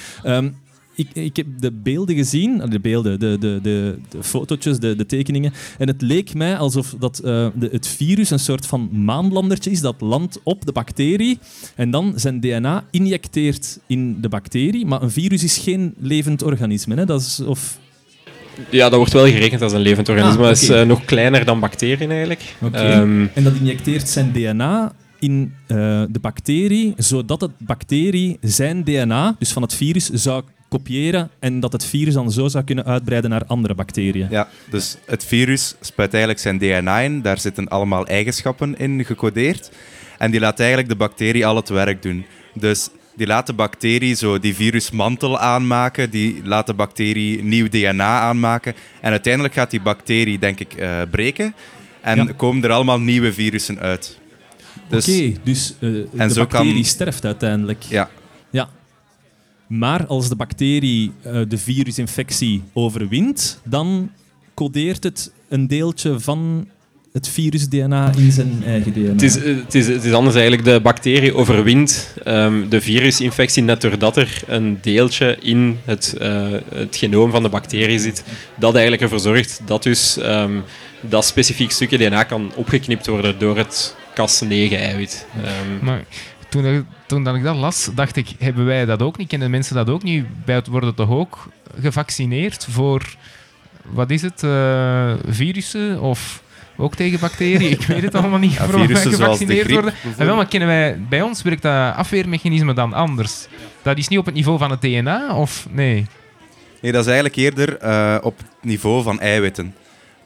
Ik, ik heb de beelden gezien, de beelden, de, de, de, de fotootjes, de, de tekeningen. En het leek mij alsof dat, eh, de, het virus een soort van maanlandertje is dat landt op de bacterie en dan zijn DNA injecteert in de bacterie. Maar een virus is geen levend organisme. Hè? Dat is, of
Ja, dat wordt wel gerekend als een levend organisme.
Ah,
maar Het is eh, nog kleiner dan bacteriën eigenlijk. Ehm,
En dat injecteert zijn DNA in eh, de bacterie, zodat het bacterie zijn DNA, dus van het virus, zou kopiëren en dat het virus dan zo zou kunnen uitbreiden naar andere bacteriën.
Ja, dus het virus spuit eigenlijk zijn DNA in. Daar zitten allemaal eigenschappen in gecodeerd. En die laat eigenlijk de bacterie al het werk doen. Dus die laat de bacterie zo die virusmantel aanmaken. Die laat de bacterie nieuw DNA aanmaken. En uiteindelijk gaat die bacterie, denk ik, eh, breken. En
Ja.
komen er allemaal nieuwe virussen uit. Dus
Oké, dus eh,
En
de bacterie
kan-
sterft uiteindelijk.
Ja.
Maar als de bacterie eh, de virusinfectie overwint, dan codeert het een deeltje van het virus-DNA in zijn eigen DNA.
het, is, eh, het, is, het is anders eigenlijk. De bacterie overwint ehm, de virusinfectie net doordat er een deeltje in het, eh, het genoom van de bacterie zit. Dat eigenlijk ervoor zorgt dat dus ehm, dat specifiek stukje DNA kan opgeknipt worden door het Cas9-eiwit. Ehm,
Maar toen, ik- toen dat ik dat las, dacht ik, hebben wij dat ook niet? Kennen mensen dat ook niet? Bij het worden toch ook gevaccineerd voor, wat is het, eh, virussen of ook tegen bacteriën? Ik weet het allemaal niet.
Ja,
voor wat wij
virussen
gevaccineerd
griep,
worden. Ah, wel, maar kennen wij, bij ons werkt dat afweermechanisme dan anders. Dat is niet op het niveau van het DNA, of nee?
Nee, dat is eigenlijk eerder eh, op het niveau van eiwitten.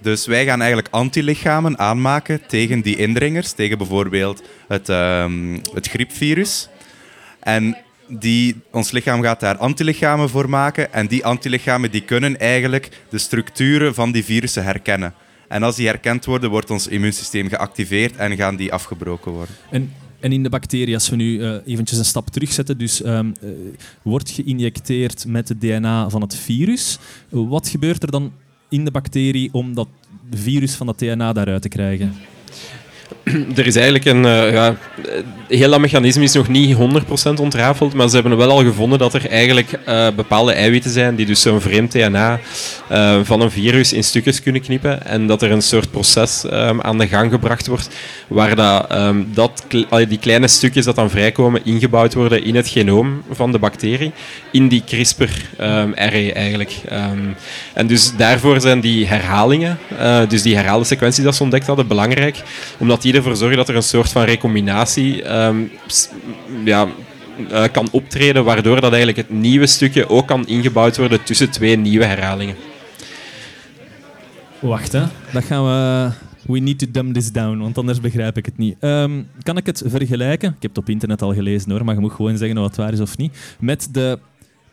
Dus wij gaan eigenlijk antilichamen aanmaken tegen die indringers, tegen bijvoorbeeld het, ehm, het griepvirus. En die, ons lichaam gaat daar antilichamen voor maken. En die antilichamen die kunnen eigenlijk de structuren van die virussen herkennen. En als die herkend worden, wordt ons immuunsysteem geactiveerd en gaan die afgebroken worden.
En En in de bacterie, als we nu uh, eventjes een stap terugzetten, dus um, uh, wordt geïnjecteerd met het DNA van het virus. Wat gebeurt er dan in de bacterie om dat virus van dat DNA daaruit te krijgen?
er is eigenlijk een... Uh, ja, heel dat mechanisme is nog niet 100% ontrafeld, maar ze hebben wel al gevonden dat er eigenlijk uh, bepaalde eiwitten zijn die dus zo'n vreemd DNA van een virus in stukjes kunnen knippen en dat er een soort proces um, aan de gang gebracht wordt waar dat, um, dat die kleine stukjes dat dan vrijkomen ingebouwd worden in het genoom van de bacterie, in die CRISPR-RNA eigenlijk. Um, en dus daarvoor zijn die herhalingen, dus die herhaalde sequenties dat ze ontdekt hadden, belangrijk, omdat die ervoor zorgen dat er een soort van recombinatie um, ja, uh, kan optreden, waardoor dat eigenlijk het nieuwe stukje ook kan ingebouwd worden tussen twee nieuwe herhalingen.
Wacht, hè. Dat gaan we... We need to dumb this down, want anders begrijp ik het niet. Um, kan ik het vergelijken? Ik heb het op internet al gelezen hoor, maar je moet gewoon zeggen of het waar is of niet. Met de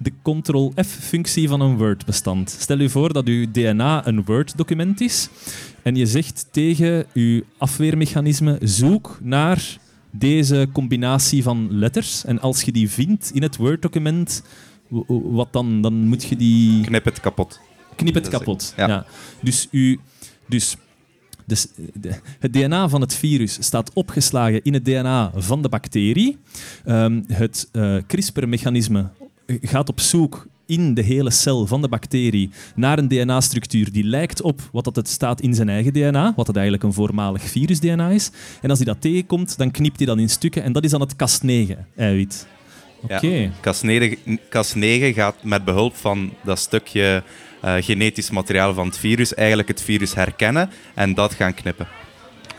de Ctrl-F-functie van een Word-bestand. Stel u voor dat uw DNA een Word-document is en je zegt tegen uw afweermechanisme zoek naar deze combinatie van letters. En als je die vindt in het Word-document, wat dan? Dan moet je die...
Knip het kapot.
Knip het kapot, ja. Dus, u, dus dus het DNA van het virus staat opgeslagen in het DNA van de bacterie. Um, het uh, CRISPR-mechanisme gaat op zoek in de hele cel van de bacterie naar een DNA-structuur die lijkt op wat dat het staat in zijn eigen DNA, wat het eigenlijk een voormalig virus-DNA is. En als hij dat tegenkomt, dan knipt hij dat in stukken en dat is dan het Cas9-eiwit.
Oké. Ja, Cas9, Cas9 gaat met behulp van dat stukje uh, genetisch materiaal van het virus eigenlijk het virus herkennen en dat gaan knippen.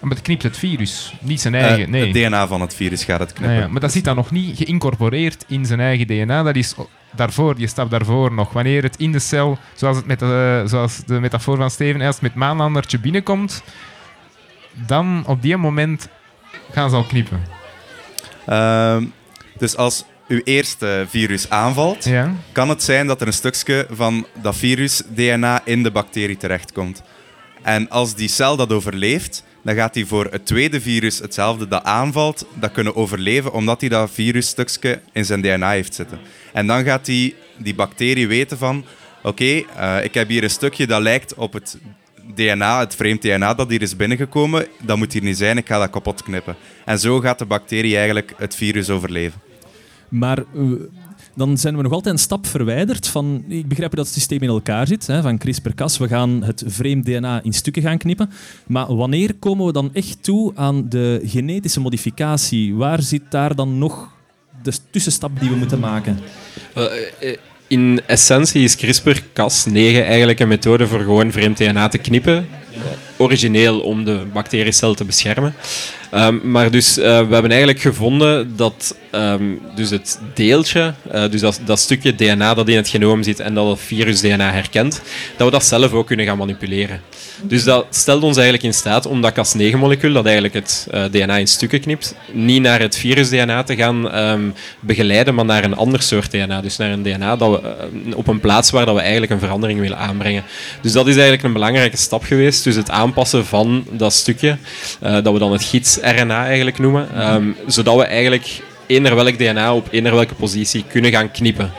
Maar het knipt het virus, niet zijn eigen. Nee.
Het DNA van het virus gaat het knippen.
maar dat zit dan nog niet geïncorporeerd in zijn eigen DNA. Dat is daarvoor, je stap daarvoor nog. Wanneer het in de cel, zoals, het met de, zoals de metafoor van Steven, als het met maanlandertje binnenkomt, dan op die moment gaan ze al knippen.
Uh, dus als uw eerste virus aanvalt, ja. kan het zijn dat er een stukje van dat virus-DNA in de bacterie terechtkomt. En als die cel dat overleeft, dan gaat hij voor het tweede virus hetzelfde dat aanvalt, dat kunnen overleven, omdat hij dat virusstukje in zijn DNA heeft zitten. En dan gaat die, die bacterie weten van, oké, uh, ik heb hier een stukje dat lijkt op het DNA, het vreemd DNA dat hier is binnengekomen, dat moet hier niet zijn, ik ga dat kapot knippen. En zo gaat de bacterie eigenlijk het virus overleven.
Maar uh, dan zijn we nog altijd een stap verwijderd van... Ik begrijp dat het systeem in elkaar zit, hè, van CRISPR-Cas. We gaan het vreemd DNA in stukken gaan knippen. Maar wanneer komen we dan echt toe aan de genetische modificatie? Waar zit daar dan nog de tussenstap die we moeten maken?
Uh, uh, in essentie is CRISPR-Cas9 eigenlijk een methode voor gewoon vreemd DNA te knippen. Origineel om de bacteriecel te beschermen. Um, maar dus, uh, we hebben eigenlijk gevonden dat um, dus het deeltje, uh, dus dat, dat, stukje DNA dat in het genoom zit en dat het virus-DNA herkent, dat we dat zelf ook kunnen gaan manipuleren. Dus dat stelt ons eigenlijk in staat om dat Cas9-molecuul, dat eigenlijk het uh, DNA in stukken knipt, niet naar het virus-DNA te gaan um, begeleiden, maar naar een ander soort DNA. Dus naar een DNA dat we, op een plaats waar dat we eigenlijk een verandering willen aanbrengen. Dus dat is eigenlijk een belangrijke stap geweest. Dus het aanpassen van dat stukje, dat we dan het gids RNA eigenlijk noemen. Um, zodat we eigenlijk eender welk DNA op eender welke positie kunnen gaan knippen.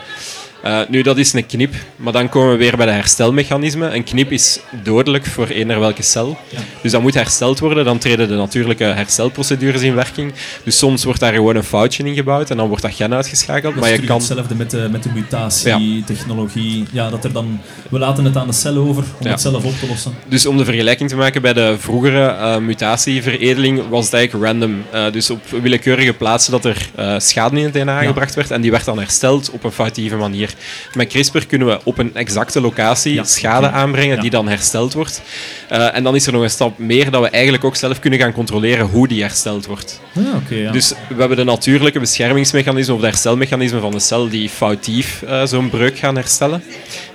Uh, nu, dat is een knip, maar dan komen we weer bij de herstelmechanismen. Een knip is dodelijk voor eender welke cel. Dus dat moet hersteld worden. Dan treden de natuurlijke herstelprocedures in werking. Dus soms wordt daar gewoon een foutje in gebouwd en dan wordt dat gen uitgeschakeld.
Dat
maar
je kan... hetzelfde met de, met de mutatietechnologie. Ja. ja, dat er dan... We laten het aan de cel over om het zelf op te lossen.
Dus om de vergelijking te maken, bij de vroegere uh, mutatieveredeling was het eigenlijk random. Uh, dus op willekeurige plaatsen dat er schade in het DNA gebracht werd en die werd dan hersteld op een foutieve manier. Met CRISPR kunnen we op een exacte locatie schade aanbrengen die dan hersteld wordt. Uh, en dan is er nog een stap meer dat we eigenlijk ook zelf kunnen gaan controleren hoe die hersteld wordt.
Ah, okay,
dus we hebben de natuurlijke beschermingsmechanisme of de herstelmechanisme van de cel die foutief uh, zo'n breuk gaan herstellen.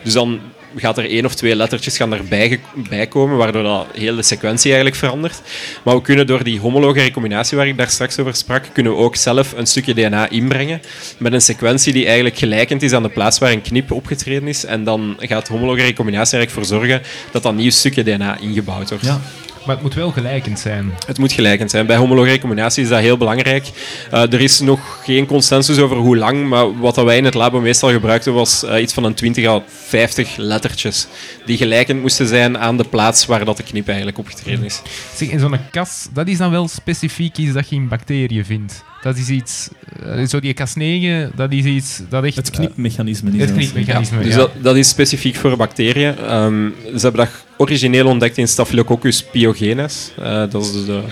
Dus dan gaat er één of twee lettertjes gaan erbij bij komen, waardoor dat heel de sequentie eigenlijk verandert. Maar we kunnen door die homologe recombinatie waar ik daar straks over sprak, kunnen we ook zelf een stukje DNA inbrengen met een sequentie die eigenlijk gelijkend is aan de plaats waar een knip opgetreden is. En dan gaat homologe recombinatie eigenlijk voor zorgen dat dat nieuw stukje DNA ingebouwd wordt.
Ja. Maar het moet wel gelijkend zijn.
Het moet gelijkend zijn. Bij homologe recombinatie is dat heel belangrijk. Uh, er is nog geen consensus over hoe lang, maar wat dat wij in het labo meestal gebruikten was uh, iets van een 20 à 50 lettertjes. Die gelijkend moesten zijn aan de plaats waar dat de knip eigenlijk opgetreden is.
Zeg, in zo'n kas, dat is dan wel specifiek iets dat je in bacteriën vindt. Dat is iets, uh, zo die Cas9, dat is iets dat echt...
Het knipmechanisme is
Het knipmechanisme,
ja. Dus dat, dat, is specifiek voor bacteriën. Um, ze hebben dat origineel ontdekt in Staphylococcus pyogenes. Uh, dat is de,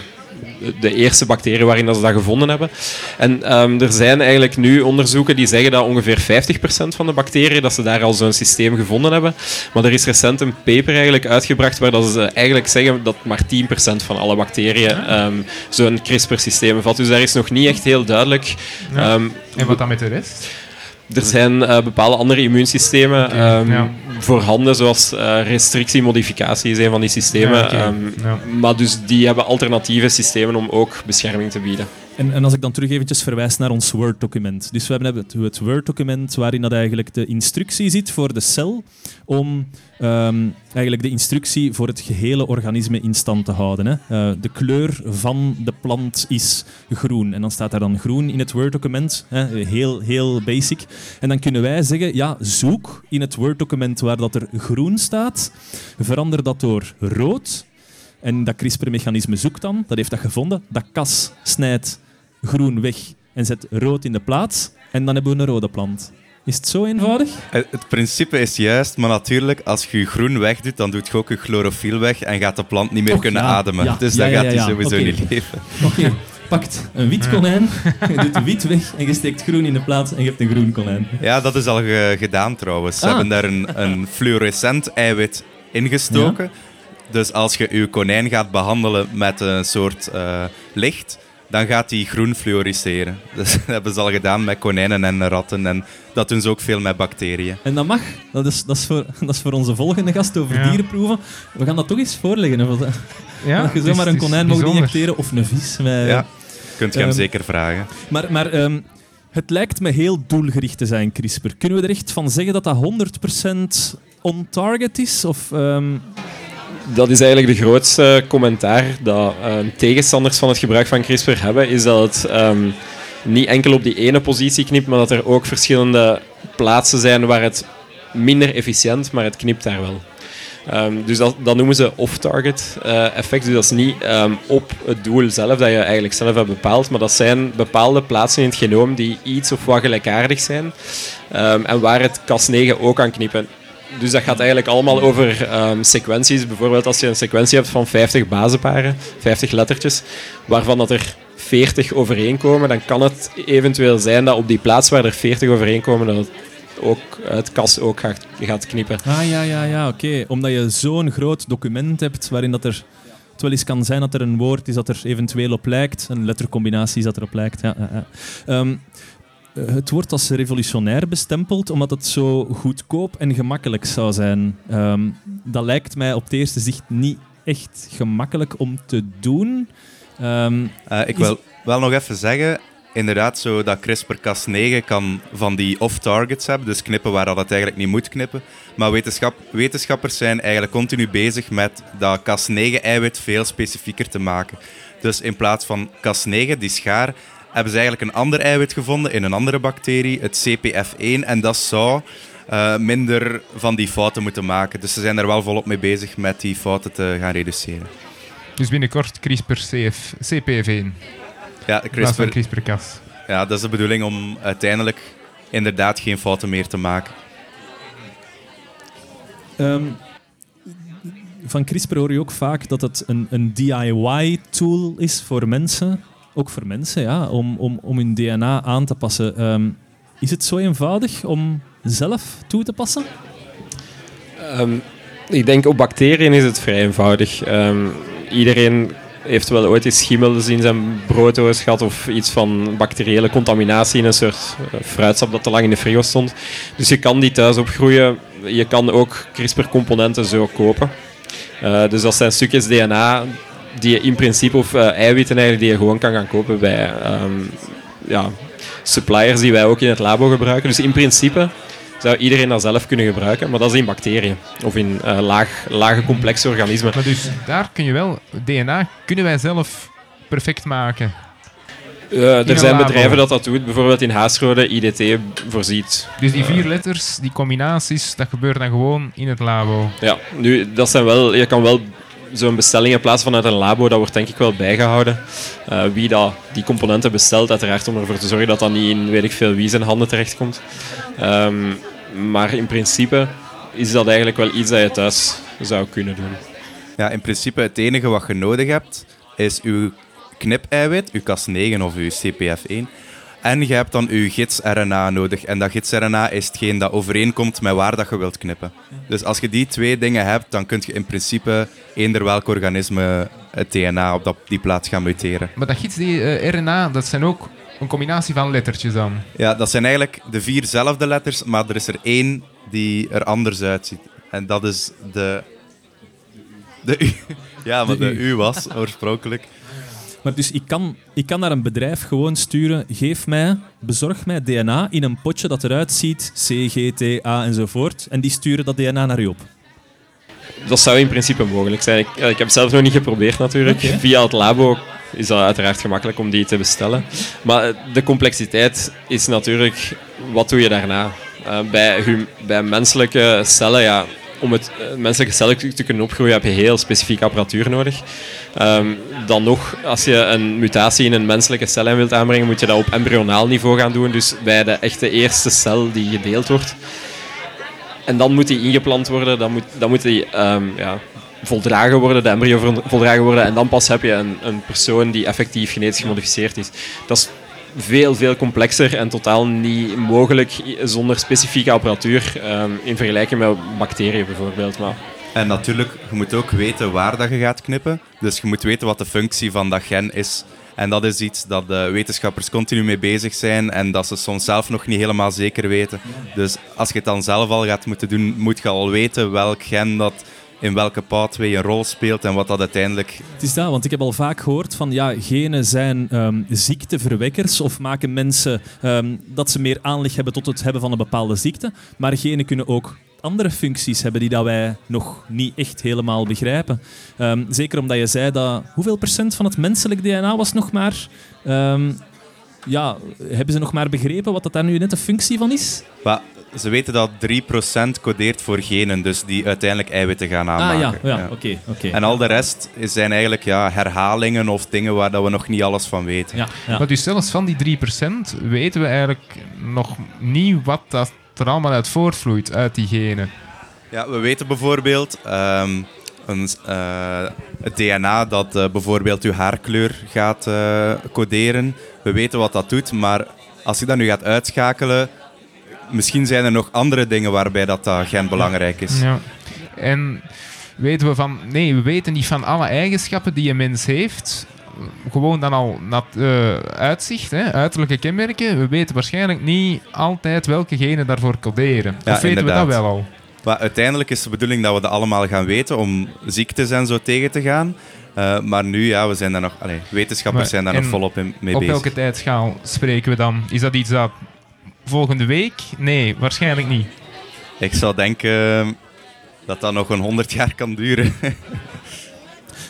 de eerste bacterie waarin dat ze dat gevonden hebben. En um, er zijn eigenlijk nu onderzoeken die zeggen dat ongeveer 50% van de bacteriën, dat ze daar al zo'n systeem gevonden hebben. Maar er is recent een paper eigenlijk uitgebracht waar dat ze eigenlijk zeggen dat maar 10% van alle bacteriën um, zo'n CRISPR-systeem bevat. Dus daar is nog niet echt heel duidelijk.
Ja. Um, en wat dan met de rest?
Er zijn uh, bepaalde andere immuunsystemen
Okay,
um,
ja.
voorhanden, zoals uh, restrictiemodificatie is een van die systemen.
Ja.
Um,
Ja.
Maar dus die hebben alternatieve systemen om ook bescherming te bieden.
En, en als ik dan terug eventjes verwijs naar ons Word-document. Dus we hebben het, het Word-document waarin dat eigenlijk de instructie zit voor de cel om ehm, eigenlijk de instructie voor het gehele organisme in stand te houden. Hè. Eh, de kleur van de plant is groen. En dan staat daar dan groen in het Word-document. Heel, heel basic. En dan kunnen wij zeggen, ja, zoek in het Word-document waar dat er groen staat, verander dat door rood. En dat CRISPR-mechanisme zoekt dan, dat heeft dat gevonden, dat kas snijdt groen weg en zet rood in de plaats. En dan hebben we een rode plant. Is het zo eenvoudig?
Het het principe is juist, maar natuurlijk, als je je groen wegdoet, dan doet je ook je chlorofiel weg en gaat de plant niet meer
Och,
kunnen
ja.
ademen.
Ja,
Dus
ja,
dan gaat hij sowieso niet leven.
Oké, pakt een wit konijn, je doet wit weg en je steekt groen in de plaats en je hebt een groen konijn.
Ja, dat is al ge- gedaan trouwens. Ze
Ah.
hebben daar een, een fluorescent eiwit ingestoken. Dus als je je konijn gaat behandelen met een soort eh, licht, dan gaat die groen fluoriseren. Dus dat hebben ze al gedaan met konijnen en ratten. En dat doen ze ook veel met bacteriën.
En dat mag. Dat is, dat is, voor, dat is voor onze volgende gast over
Ja.
dierenproeven. We gaan dat toch eens voorleggen. Of dat,
Ja,
dat je
is-
zomaar een konijn mag injecteren of een vis.
Ja, kunt je hem
Ehm,
zeker vragen.
Maar, maar ehm, het lijkt me heel doelgericht te zijn, CRISPR. Kunnen we er echt van zeggen dat dat 100% on-target is? Of, ehm,
Dat is eigenlijk de grootste commentaar dat ehm, tegenstanders van het gebruik van CRISPR hebben, is dat het ehm, niet enkel op die ene positie knipt, maar dat er ook verschillende plaatsen zijn waar het minder efficiënt, maar het knipt daar wel. Ehm, dus dat, dat noemen ze off-target eh, effect. Dus dat is niet ehm, op het doel zelf dat je eigenlijk zelf hebt bepaald, maar dat zijn bepaalde plaatsen in het genoom die iets of wat gelijkaardig zijn en waar het Cas9 ook kan knippen. Dus dat gaat eigenlijk allemaal over ehm, sequenties. Bijvoorbeeld als je een sequentie hebt van 50 bazenparen, 50 lettertjes, waarvan dat er 40 overeenkomen, dan kan het eventueel zijn dat op die plaats waar er 40 overeenkomen, dat het, ook, het kas ook gaat, gaat knippen.
Ah ja, ja, ja, oké. Omdat je zo'n groot document hebt waarin dat er het wel eens kan zijn dat er een woord is dat er eventueel op lijkt, een lettercombinatie is dat erop lijkt. Ja, ja. Ehm, eh, het wordt als revolutionair bestempeld omdat het zo goedkoop en gemakkelijk zou zijn. Ehm, dat lijkt mij op het eerste zicht niet echt gemakkelijk om te doen. Ehm,
Eh, ik wil wel nog even zeggen, inderdaad, zo dat CRISPR-Cas9 kan van die off-targets hebben, dus knippen waar dat eigenlijk niet moet knippen. Maar wetenschap, wetenschappers zijn eigenlijk continu bezig met dat Cas9-eiwit veel specifieker te maken. Dus in plaats van Cas9, die schaar, hebben ze eigenlijk een ander eiwit gevonden in een andere bacterie, het CPF1, en dat zou eh, minder van die fouten moeten maken. Dus ze zijn er wel volop mee bezig met die fouten te gaan reduceren.
Dus binnenkort CRISPR-CF, CPF1.
Ja, CRISPR,
CRISPR-Cas.
Ja, dat is de bedoeling om uiteindelijk inderdaad geen fouten meer te maken.
Ehm, van CRISPR hoor je ook vaak dat het een, een DIY-tool is voor mensen. Ook voor mensen, ja, om, om, om hun DNA aan te passen. Ehm, is het zo eenvoudig om zelf toe te passen?
Ehm, ik denk op bacteriën is het vrij eenvoudig. Ehm, iedereen heeft wel ooit eens schimmels in zijn brooddoos gehad of iets van bacteriële contaminatie in een soort eh, fruitsap dat te lang in de frigo stond. Dus je kan die thuis opgroeien. Je kan ook CRISPR-componenten zo kopen. Eh, dus dat zijn stukjes DNA die je in principe, of eh, eiwitten eigenlijk, die je gewoon kan gaan kopen bij ehm, ja, suppliers die wij ook in het labo gebruiken. Dus in principe zou iedereen dat zelf kunnen gebruiken. Maar dat is in bacteriën of in uh, laag, lage complexe organismen.
Maar dus daar kun je wel, DNA kunnen wij zelf perfect maken.
Uh, er zijn bedrijven dat dat doen, bijvoorbeeld in Haasrode, IDT voorziet.
Dus die vier letters, die combinaties, dat gebeurt dan gewoon in het labo?
Ja, nu, dat zijn wel, je kan wel zo'n bestellingen plaatsen vanuit een labo, dat wordt denk ik wel bijgehouden. Uh, wie dat, die componenten bestelt, uiteraard om ervoor te zorgen dat dat niet in weet ik veel wie zijn handen terechtkomt. Um, maar in principe is dat eigenlijk wel iets dat je thuis zou kunnen doen.
Ja, in principe het enige wat je nodig hebt, is uw knip-eiwit, uw Cas9 of uw CPF1. En je hebt dan je gids-RNA nodig. En dat gids-RNA is hetgeen dat overeenkomt met waar dat je wilt knippen. Dus als je die twee dingen hebt, dan kun je in principe eender welk organisme het DNA op die plaats gaan muteren.
Maar dat gids-RNA, dat zijn ook een combinatie van lettertjes dan?
Ja, dat zijn eigenlijk de vierzelfde letters, maar er is er één die er anders uitziet. En dat is de... De U. Ja, maar de U was oorspronkelijk.
Maar dus ik kan, ik kan naar een bedrijf gewoon sturen, geef mij, bezorg mij DNA in een potje dat eruit ziet, C, G, T, A enzovoort. En die sturen dat DNA naar u op.
Dat zou in principe mogelijk zijn. Ik, ik heb het zelf nog niet geprobeerd natuurlijk. Via het labo is dat uiteraard gemakkelijk om die te bestellen. Maar de complexiteit is natuurlijk, wat doe je daarna? Uh, bij, bij menselijke cellen, ja, om het uh, menselijke cellen te kunnen opgroeien heb je heel specifieke apparatuur nodig. Um, dan nog, als je een mutatie in een menselijke cel wilt aanbrengen, moet je dat op embryonaal niveau gaan doen. Dus bij de echte eerste cel die gedeeld wordt. En dan moet die ingeplant worden, dan moet, dan moet die um, ja, voldragen worden, de embryo voldragen worden. En dan pas heb je een, een persoon die effectief genetisch gemodificeerd is. Dat is veel, veel complexer en totaal niet mogelijk zonder specifieke apparatuur um, in vergelijking met bacteriën bijvoorbeeld. Maar
en natuurlijk, je moet ook weten waar dat je gaat knippen. Dus je moet weten wat de functie van dat gen is. En dat is iets dat de wetenschappers continu mee bezig zijn en dat ze soms zelf nog niet helemaal zeker weten. Dus als je het dan zelf al gaat moeten doen, moet je al weten welk gen dat in welke pathway een rol speelt en wat dat uiteindelijk...
Het is dat, want ik heb al vaak gehoord van ja, genen zijn um, ziekteverwekkers of maken mensen um, dat ze meer aanleg hebben tot het hebben van een bepaalde ziekte. Maar genen kunnen ook andere functies hebben die dat wij nog niet echt helemaal begrijpen. Um, zeker omdat je zei dat... Hoeveel procent van het menselijk DNA was nog maar... Ja, hebben ze nog maar begrepen wat dat daar nu net de functie van is?
Maar ze weten dat 3% codeert voor genen, dus die uiteindelijk eiwitten gaan aanmaken.
Ah ja, ja, oké. Okay,
En al de rest zijn eigenlijk ja, herhalingen of dingen waar dat we nog niet alles van weten.
Ja, ja. Maar dus zelfs van die 3% weten we eigenlijk nog niet wat dat er allemaal uit voortvloeit, uit die genen.
Ja, we weten bijvoorbeeld um, een, uh, het DNA dat uh, bijvoorbeeld uw haarkleur gaat uh, coderen. We weten wat dat doet, maar als je dat nu gaat uitschakelen, misschien zijn er nog andere dingen waarbij dat, dat gen belangrijk is.
Ja. En weten we van... Nee, we weten niet van alle eigenschappen die een mens heeft gewoon dan al nat, uh, uitzicht, hè, uiterlijke kenmerken. We weten waarschijnlijk niet altijd welke genen daarvoor coderen. Ja, of weten inderdaad. we dat wel al?
Maar uiteindelijk is de bedoeling dat we dat allemaal gaan weten om ziektes en zo tegen te gaan. Uh, maar nu, ja, we zijn daar nog, allez, wetenschappers maar, zijn daar nog volop in, mee
op
bezig.
Op welke tijdschaal spreken we dan? Is dat iets dat volgende week? Nee, waarschijnlijk niet.
Ik zou denken dat dat nog een honderd jaar kan duren.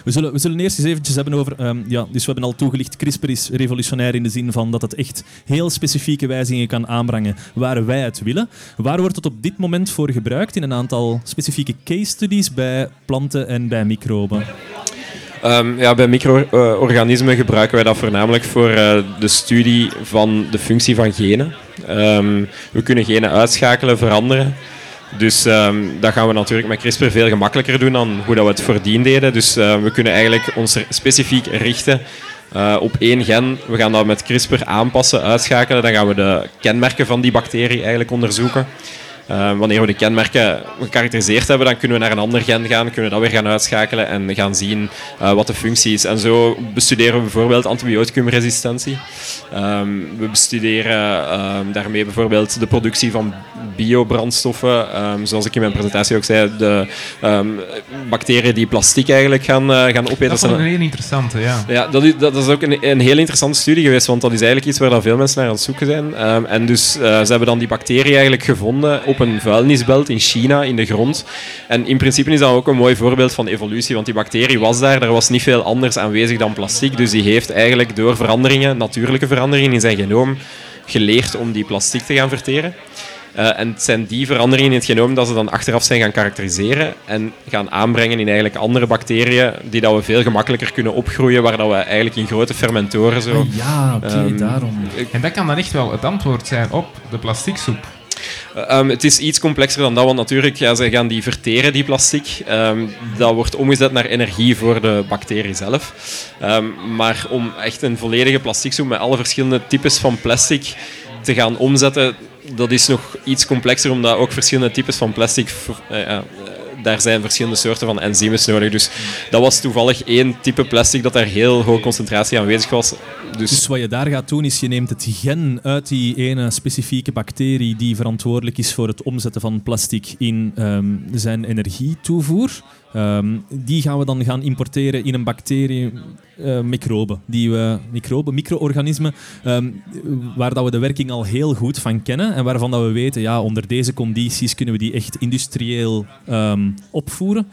We zullen, we zullen eerst eens eventjes hebben over... Um, ja, dus we hebben al toegelicht, CRISPR is revolutionair in de zin van dat het echt heel specifieke wijzigingen kan aanbrengen waar wij het willen. Waar wordt het op dit moment voor gebruikt in een aantal specifieke case studies bij planten en bij microben?
Um, ja, bij micro-organismen gebruiken wij dat voornamelijk voor uh, de studie van de functie van genen. Um, we kunnen genen uitschakelen, veranderen. Dus um, dat gaan we natuurlijk met CRISPR veel gemakkelijker doen dan hoe dat we het voordien deden. Dus we kunnen eigenlijk ons specifiek richten uh, op één gen. We gaan dat met CRISPR aanpassen, uitschakelen. Dan gaan we de kenmerken van die bacterie eigenlijk onderzoeken. Uh, wanneer we de kenmerken gekarakteriseerd hebben, dan kunnen we naar een ander gen gaan, kunnen we dat weer gaan uitschakelen en gaan zien uh, wat de functie is. En zo bestuderen we bijvoorbeeld antibioticumresistentie. Um, we bestuderen um, daarmee bijvoorbeeld de productie van biobrandstoffen. Um, zoals ik in mijn presentatie ook zei, de bacteriën die plastic eigenlijk gaan, uh, gaan opeten. Dat
is een heel interessante, ja.
Ja, dat is, dat is ook een, een heel interessante studie geweest, want dat is eigenlijk iets waar veel mensen naar aan het zoeken zijn. en dus ze hebben dan die bacterie eigenlijk gevonden op op een vuilnisbelt in China, in de grond. En in principe is dat ook een mooi voorbeeld van evolutie, want die bacterie was daar, er was niet veel anders aanwezig dan plastic, dus die heeft eigenlijk door veranderingen, natuurlijke veranderingen in zijn genoom, geleerd om die plastic te gaan verteren. Uh, en het zijn die veranderingen in het genoom dat ze dan achteraf zijn gaan karakteriseren en gaan aanbrengen in eigenlijk andere bacteriën die dat we veel gemakkelijker kunnen opgroeien, waar dat we eigenlijk in grote fermentoren zo...
Ah, ja, oké, okay, um, daarom.
En dat kan dan echt wel het antwoord zijn op de plasticsoep.
Um, het is iets complexer dan dat, want natuurlijk, ja, ze gaan die verteren, die plastic. Um, dat wordt omgezet naar energie voor de bacterie zelf. Um, maar om echt een volledige plasticsoep met alle verschillende types van plastic te gaan omzetten, dat is nog iets complexer, omdat ook verschillende types van plastic uh, daar zijn verschillende soorten van enzymes nodig. Dus dat was toevallig één type plastic dat daar heel hoge concentratie aanwezig was.
Dus, dus wat je daar gaat doen, is je neemt het gen uit die ene specifieke bacterie die verantwoordelijk is voor het omzetten van plastic in um, zijn energietoevoer. Um, die gaan we dan gaan importeren in een bacterie, uh, microben, die we, microben, micro-organismen, um, waar dat we de werking al heel goed van kennen en waarvan dat we weten, ja, onder deze condities kunnen we die echt industrieel um, opvoeren.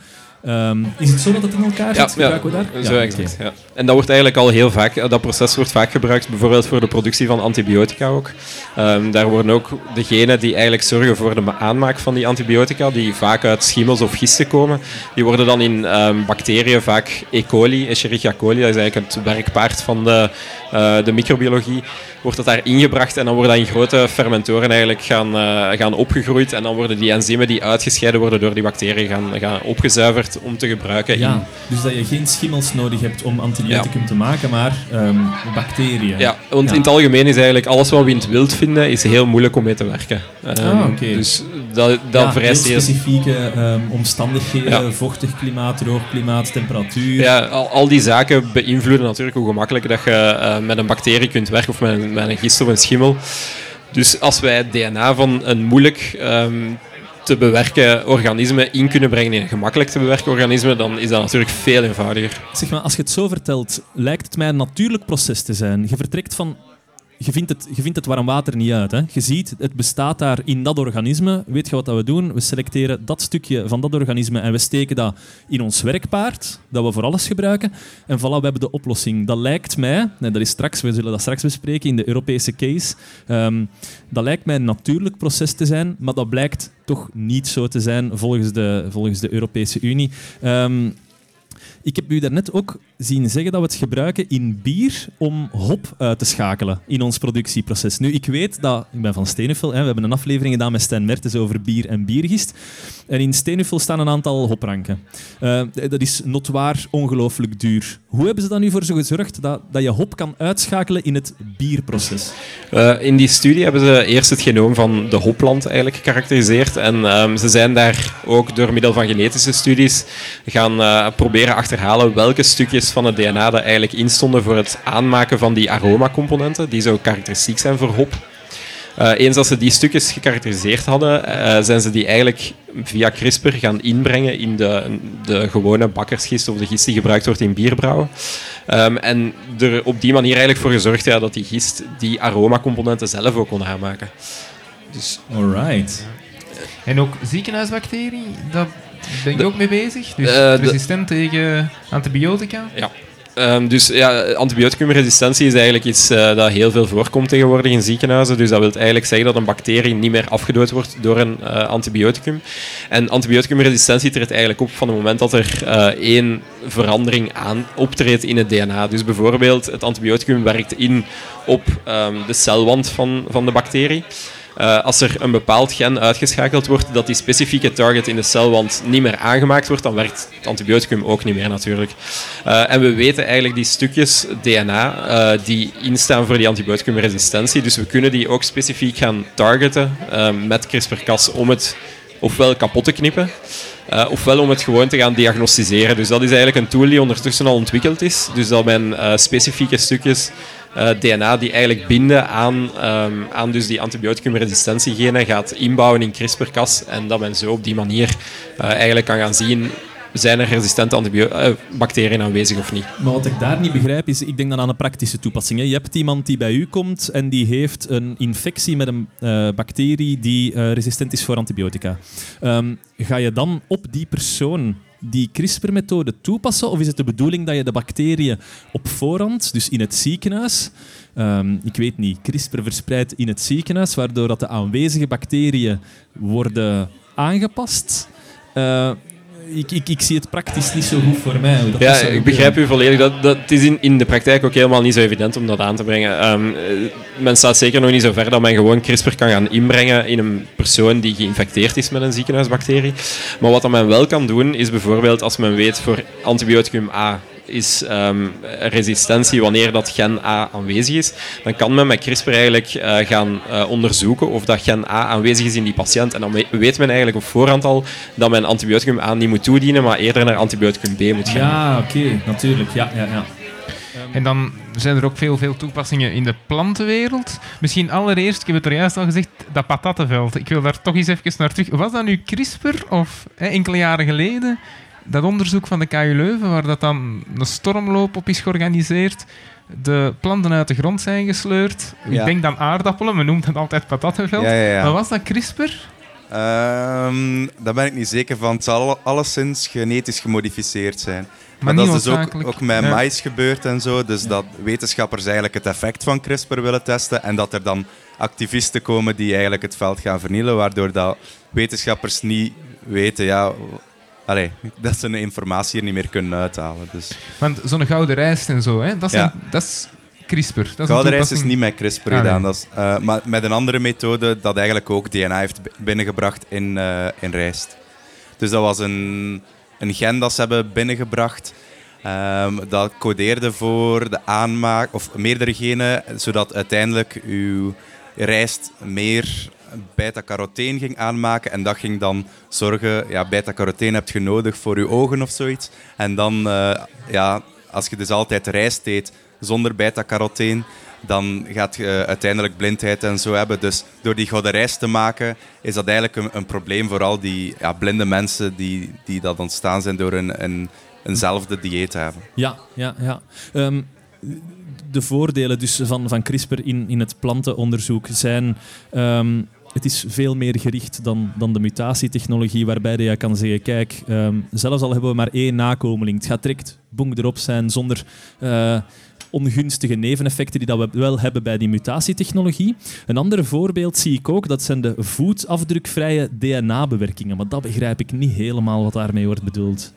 Um, is het zo dat het in elkaar zit?
Ja, ja we daar? zo exact. Ja. En dat wordt eigenlijk al heel vaak, dat proces wordt vaak gebruikt, bijvoorbeeld voor de productie van antibiotica ook. Um, daar worden ook degenen die eigenlijk zorgen voor de aanmaak van die antibiotica, die vaak uit schimmels of gisten komen, die worden dan in um, bacteriën vaak E. coli, Escherichia coli, dat is eigenlijk het werkpaard van de, uh, de microbiologie wordt dat daar ingebracht en dan wordt dat in grote fermentoren eigenlijk gaan, uh, gaan opgegroeid en dan worden die enzymen die uitgescheiden worden door die bacteriën gaan, gaan opgezuiverd om te gebruiken.
Ja, in... dus dat je geen schimmels nodig hebt om antibioticum ja. te maken, maar um, bacteriën.
Ja, want ja. in het algemeen is eigenlijk alles wat we in het wild vinden, is heel moeilijk om mee te werken.
Um, ah, oké.
Dus dat, dat ja, vereist
heel specifieke um, omstandigheden, vochtig klimaat, droog klimaat, temperatuur.
Ja, al, al, die zaken beïnvloeden natuurlijk hoe gemakkelijk dat je uh, met een bacterie kunt werken of met een met een gist of een schimmel. Dus als wij het DNA van een moeilijk um, te bewerken organisme in kunnen brengen in een gemakkelijk te bewerken organisme, dan is dat natuurlijk veel eenvoudiger.
Zeg maar, als je het zo vertelt, lijkt het mij een natuurlijk proces te zijn. Je vertrekt van je vindt, het, je vindt het warm water niet uit. Hè? Je ziet, het bestaat daar in dat organisme. Weet je wat dat we doen? We selecteren dat stukje van dat organisme en we steken dat in ons werkpaard, dat we voor alles gebruiken. En voilà, we hebben de oplossing. Dat lijkt mij, dat is straks, we zullen dat straks bespreken in de Europese case, um, dat lijkt mij een natuurlijk proces te zijn, maar dat blijkt toch niet zo te zijn volgens de, volgens de Europese Unie. Um, ik heb u daarnet ook zien zeggen dat we het gebruiken in bier om hop uit te schakelen in ons productieproces. Nu, ik weet dat... Ik ben van Steenuffel. Hè, we hebben een aflevering gedaan met Stijn Mertens over bier en biergist. En in Steenuffel staan een aantal hopranken. Uh, dat is notwaar ongelooflijk duur. Hoe hebben ze dan nu voor zo gezorgd dat, dat je hop kan uitschakelen in het bierproces?
Uh, in die studie hebben ze eerst het genoom van de hopplant eigenlijk gekarakteriseerd. En um, ze zijn daar ook door middel van genetische studies gaan uh, proberen achterhalen welke stukjes van het DNA dat eigenlijk instonden voor het aanmaken van die aromacomponenten, die zo karakteristiek zijn voor hop. Uh, eens als ze die stukjes gekarakteriseerd hadden, uh, zijn ze die eigenlijk via CRISPR gaan inbrengen in de, de gewone bakkersgist of de gist die gebruikt wordt in bierbrouwen. Um, en er op die manier eigenlijk voor gezorgd ja, dat die gist die aromacomponenten zelf ook kon aanmaken.
Dus, Alright.
En ook ziekenhuisbacterie, dat ben je ook mee bezig? Dus uh, resistent tegen antibiotica?
Ja. Um, dus ja, antibioticumresistentie is eigenlijk iets uh, dat heel veel voorkomt tegenwoordig in ziekenhuizen. Dus dat wil eigenlijk zeggen dat een bacterie niet meer afgedood wordt door een uh, antibioticum. En antibioticumresistentie treedt eigenlijk op van het moment dat er uh, één verandering aan optreedt in het DNA. Dus bijvoorbeeld het antibioticum werkt in op um, de celwand van, van de bacterie. Uh, als er een bepaald gen uitgeschakeld wordt dat die specifieke target in de celwand niet meer aangemaakt wordt, dan werkt het antibioticum ook niet meer natuurlijk. Uh, en we weten eigenlijk die stukjes DNA uh, die instaan voor die antibioticumresistentie, dus we kunnen die ook specifiek gaan targeten met CRISPR-Cas om het ofwel kapot te knippen, ofwel om het gewoon te gaan diagnosticeren. Dus dat is eigenlijk een tool die ondertussen al ontwikkeld is. Dus dat men specifieke stukjes eh, DNA die eigenlijk binden aan, um, aan dus die antibioticumresistentiegenen gaat inbouwen in CRISPR-Cas en dat men zo op die manier eigenlijk kan gaan zien zijn er resistente eh, bacteriën aanwezig of niet.
Maar wat ik daar niet begrijp is, ik denk dan aan een praktische toepassing. Je hebt iemand die bij u komt en die heeft een infectie met een eh, bacterie die eh, resistent is voor antibiotica. Ehm, ga je dan op die persoon die CRISPR-methode toepassen? Of is het de bedoeling dat je de bacteriën op voorhand, dus in het ziekenhuis, ehm, ik weet niet, CRISPR verspreidt in het ziekenhuis, waardoor dat de aanwezige bacteriën worden aangepast? Eh, ik, ik, ik zie het praktisch niet zo goed voor mij. dat
Ja, ik begrijp u volledig. Dat, dat, het is in, in de praktijk ook helemaal niet zo evident om dat aan te brengen. Eh, men staat zeker nog niet zo ver dat men gewoon CRISPR kan gaan inbrengen in een persoon die geïnfecteerd is met een ziekenhuisbacterie. Maar wat dat men wel kan doen, is bijvoorbeeld als men weet voor antibioticum A is ehm, resistentie wanneer dat gen A aanwezig is, dan kan men met CRISPR eigenlijk eh, gaan eh, onderzoeken of dat gen A aanwezig is in die patiënt. En dan we- weet men eigenlijk op voorhand al dat men antibioticum A niet moet toedienen, maar eerder naar antibioticum B moet gaan.
Ja, oké, natuurlijk. Ja, ja, ja.
En dan zijn er ook veel, veel toepassingen in de plantenwereld. Misschien allereerst, ik heb het er juist al gezegd, dat patattenveld. Ik wil daar toch eens even naar terug. Was dat nu CRISPR of hè, enkele jaren geleden dat onderzoek van de KU Leuven, waar dat dan een stormloop op is georganiseerd, de planten uit de grond zijn gesleurd. Ik denk dan aardappelen, men noemt dat altijd patattenveld.
Ja, ja, ja.
Maar was dat CRISPR?
Ehm, daar ben ik niet zeker van. Het zal alleszins genetisch gemodificeerd zijn. Maar, dat is dus ook, ook met mais gebeurd en zo. Dus dat wetenschappers eigenlijk het effect van CRISPR willen testen. En dat er dan activisten komen die eigenlijk het veld gaan vernielen. Waardoor dat wetenschappers niet weten ja, allee, dat ze de informatie er niet meer kunnen uithalen. Dus
Want zo'n gouden rijst en zo, hè, dat, zijn,
Ja.
dat is CRISPR. Dat
Gouden rijst is niet met CRISPR
Ah,
gedaan.
nee.
Dat is, eh, maar met een andere methode dat eigenlijk ook DNA heeft binnengebracht in, eh, in rijst. Dus dat was een, een gen dat ze hebben binnengebracht. ehm, dat codeerde voor de aanmaak, of meerdere genen, zodat uiteindelijk uw rijst meer beta-carotene ging aanmaken. En dat ging dan zorgen, ja, beta-carotene heb je nodig voor je ogen of zoiets. En dan, eh, ja, als je dus altijd rijst eet zonder beta-carotene, dan gaat je uiteindelijk blindheid en zo hebben. Dus door die gouden rijst te maken, is dat eigenlijk een, een probleem voor al die ja, blinde mensen die, die dat ontstaan zijn door een, een, eenzelfde dieet te hebben.
Ja, ja, ja. Ehm, de voordelen dus van, van CRISPR in, in het plantenonderzoek zijn... ehm, het is veel meer gericht dan, dan de mutatietechnologie, waarbij je kan zeggen, kijk, ehm, zelfs al hebben we maar één nakomeling, het gaat direct bonk erop zijn zonder eh, ongunstige neveneffecten die dat we wel hebben bij die mutatietechnologie. Een ander voorbeeld zie ik ook, dat zijn de voetafdrukvrije DNA-bewerkingen. Maar dat begrijp ik niet helemaal wat daarmee wordt bedoeld.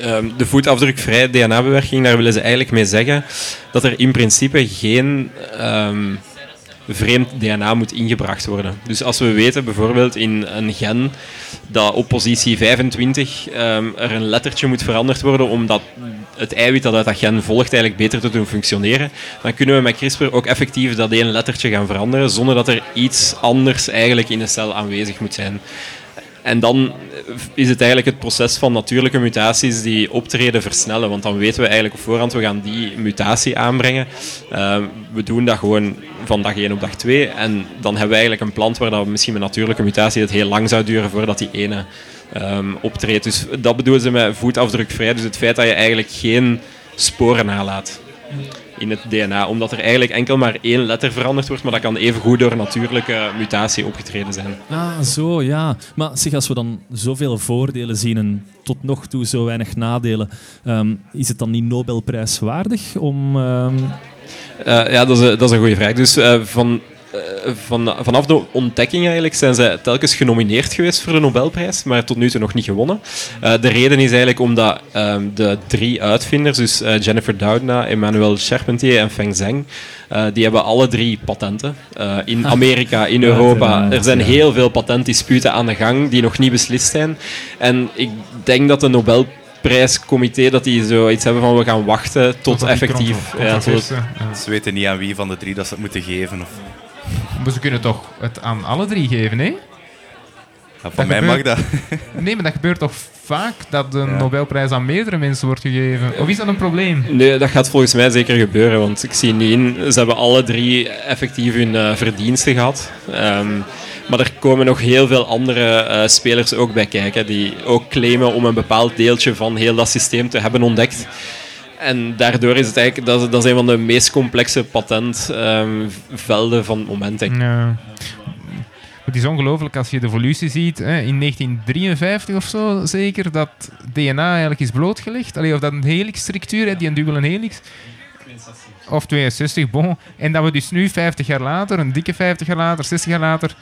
Ehm, de voetafdrukvrije DNA-bewerking, daar willen ze eigenlijk mee zeggen dat er in principe geen ehm, vreemd DNA moet ingebracht worden. Dus als we weten bijvoorbeeld in een gen dat op positie 25 ehm, er een lettertje moet veranderd worden omdat het eiwit dat uit dat gen volgt eigenlijk beter te doen functioneren, dan kunnen we met CRISPR ook effectief dat één lettertje gaan veranderen zonder dat er iets anders eigenlijk in de cel aanwezig moet zijn. En dan is het eigenlijk het proces van natuurlijke mutaties die optreden versnellen. Want dan weten we eigenlijk op voorhand, we gaan die mutatie aanbrengen. Uh, we doen dat gewoon van dag 1 op dag 2. En dan hebben we eigenlijk een plant waar dat misschien met natuurlijke mutatie het heel lang zou duren voordat die ene um, optreedt. Dus dat bedoelen ze met voetafdrukvrij. Dus het feit dat je eigenlijk geen sporen nalaat in het DNA. Omdat er eigenlijk enkel maar één letter veranderd wordt, maar dat kan evengoed door een natuurlijke mutatie opgetreden zijn.
Ah, zo, ja. Maar zeg, als we dan zoveel voordelen zien en tot nog toe zo weinig nadelen, um, is het dan niet Nobelprijswaardig om... Um...
Uh, ja, dat is, een, dat is een goede vraag. Dus uh, van van, vanaf de ontdekking eigenlijk zijn zij telkens genomineerd geweest voor de Nobelprijs, maar tot nu toe nog niet gewonnen. Uh, de reden is eigenlijk omdat um, de drie uitvinders, dus uh, Jennifer Doudna, Emmanuel Charpentier en Feng Zheng, uh, die hebben alle drie patenten. in Amerika, in Europa. Er zijn heel veel patentdisputen aan de gang die nog niet beslist zijn. En ik denk dat de Nobel prijscomité dat die zoiets hebben van we gaan wachten tot effectief.
Ja, tot
ja. Ze weten niet aan wie van de drie dat ze het moeten geven. Of...
Maar ze kunnen toch het aan alle drie geven, hè?
Ja, van mij mag dat.
Nee, maar dat gebeurt toch vaak dat de ja. Nobelprijs aan meerdere mensen wordt gegeven? Of is dat een probleem?
Nee, dat gaat volgens mij zeker gebeuren, want ik zie niet in. Ze hebben alle drie effectief hun uh, verdiensten gehad. Um, Maar er komen nog heel veel andere eh, spelers ook bij kijken die ook claimen om een bepaald deeltje van heel dat systeem te hebben ontdekt. En daardoor is het eigenlijk, dat is, een van de meest complexe patentvelden van het moment.
Ja. Het is ongelooflijk als je de evolutie ziet. Hè, in 1953 of zo zeker, dat DNA eigenlijk is blootgelegd. Allee, of dat een helixstructuur, hè, die een dubbele helix. Of 62, bon. En dat we dus nu 50 jaar later, een dikke 50 jaar later, 60 jaar later,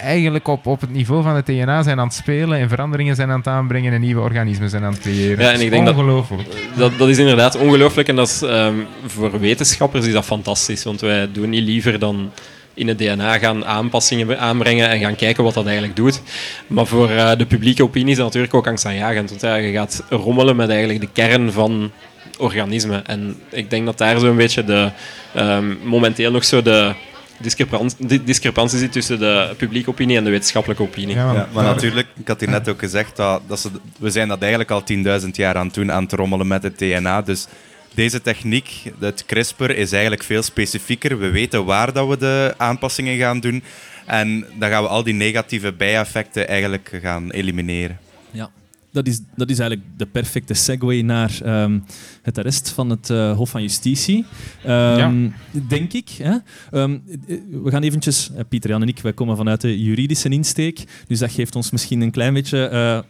eigenlijk op, op het niveau van het DNA zijn aan het spelen en veranderingen zijn aan het aanbrengen en nieuwe organismen zijn aan het creëren.
Ja, en
Dat is
ik denk dat-
ongelooflijk.
Dat, dat is inderdaad ongelooflijk en dat is, ehm, voor wetenschappers is dat fantastisch. Want wij doen niet liever dan in het DNA gaan aanpassingen aanbrengen en gaan kijken wat dat eigenlijk doet. Maar voor eh, de publieke opinie is dat natuurlijk ook angstaanjagend. Want ja, je gaat rommelen met eigenlijk de kern van organismen. En ik denk dat daar zo'n beetje de, ehm, momenteel nog zo de discrepan- di- discrepantie zit tussen de publieke opinie en de wetenschappelijke opinie.
Ja,
maar natuurlijk, ik had hier net ook gezegd, dat, dat ze, we zijn dat eigenlijk al 10.000 jaar aan het doen, aan het rommelen met het DNA. Dus deze techniek, het CRISPR, is eigenlijk veel specifieker. We weten waar dat we de aanpassingen gaan doen. En dan gaan we al die negatieve bijeffecten eigenlijk gaan elimineren.
Ja, dat is, dat is eigenlijk de perfecte segue naar ehm, het arrest van het eh, Hof van Justitie. Ehm, Denk ik. Hè? Ehm, eh, we gaan eventjes, eh, Pieter, Jan en ik, wij komen vanuit de juridische insteek, dus dat geeft ons misschien een klein beetje eh,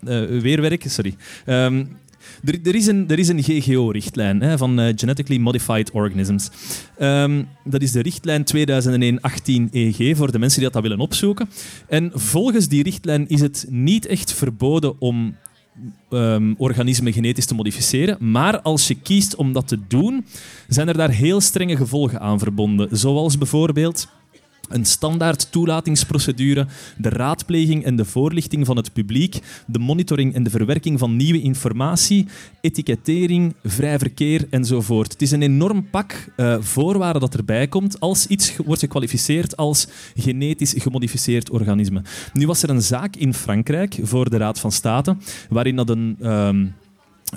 weerwerk. Sorry. Er, er, is een, er is een GGO-richtlijn hè, van Genetically Modified Organisms. Dat is de richtlijn 2001-18-EG voor de mensen die dat willen opzoeken. En volgens die richtlijn is het niet echt verboden om ehm, organismen genetisch te modificeren. Maar als je kiest om dat te doen, zijn er daar heel strenge gevolgen aan verbonden. Zoals bijvoorbeeld een standaard toelatingsprocedure, de raadpleging en de voorlichting van het publiek, de monitoring en de verwerking van nieuwe informatie, etikettering, vrij verkeer enzovoort. Het is een enorm pak eh, voorwaarden dat erbij komt als iets wordt gekwalificeerd als genetisch gemodificeerd organisme. Nu was er een zaak in Frankrijk voor de Raad van State waarin dat een... ehm,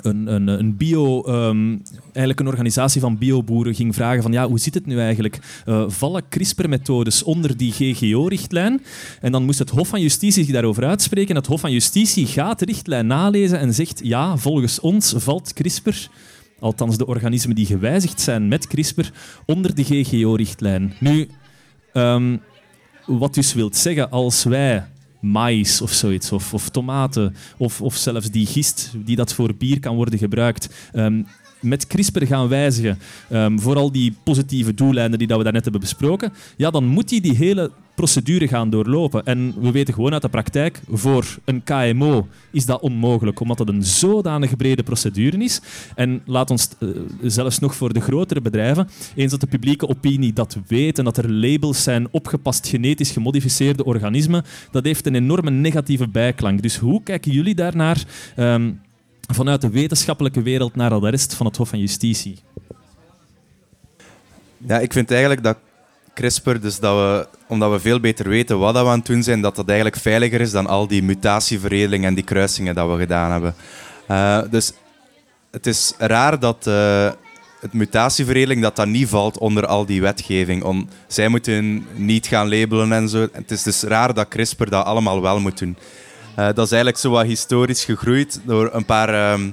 een, een, een bio, ehm, eigenlijk een organisatie van bioboeren ging vragen van ja, hoe zit het nu eigenlijk? Eh, vallen CRISPR-methodes onder die GGO-richtlijn? En dan moest het Hof van Justitie zich daarover uitspreken. Het Hof van Justitie gaat de richtlijn nalezen en zegt ja, volgens ons valt CRISPR, althans de organismen die gewijzigd zijn met CRISPR, onder de GGO-richtlijn. Nu, ehm, wat dus wilt zeggen, als wij maïs of zoiets, of, of tomaten, of, of zelfs die gist die dat voor bier kan worden gebruikt, ehm, met CRISPR gaan wijzigen, ehm, voor al die positieve doeleinden die dat we daarnet hebben besproken, ja, dan moet hij die hele procedure gaan doorlopen. En we weten gewoon uit de praktijk, voor een KMO is dat onmogelijk, omdat het een zodanig brede procedure is. En laat ons eh, zelfs nog voor de grotere bedrijven, eens dat de publieke opinie dat weet en dat er labels zijn opgepast genetisch gemodificeerde organismen, dat heeft een enorme negatieve bijklank. Dus hoe kijken jullie daarnaar ehm, vanuit de wetenschappelijke wereld naar dat arrest van het Hof van Justitie?
Ja, ik vind eigenlijk dat CRISPR, dus dat we, omdat we veel beter weten wat dat we aan het doen zijn, dat dat eigenlijk veiliger is dan al die mutatieveredeling en die kruisingen dat we gedaan hebben. Eh, dus het is raar dat eh, het mutatieveredeling dat dat niet valt onder al die wetgeving. Om, zij moeten niet gaan labelen en zo. Het is dus raar dat CRISPR dat allemaal wel moet doen. Eh, dat is eigenlijk zo wat historisch gegroeid door een paar ehm,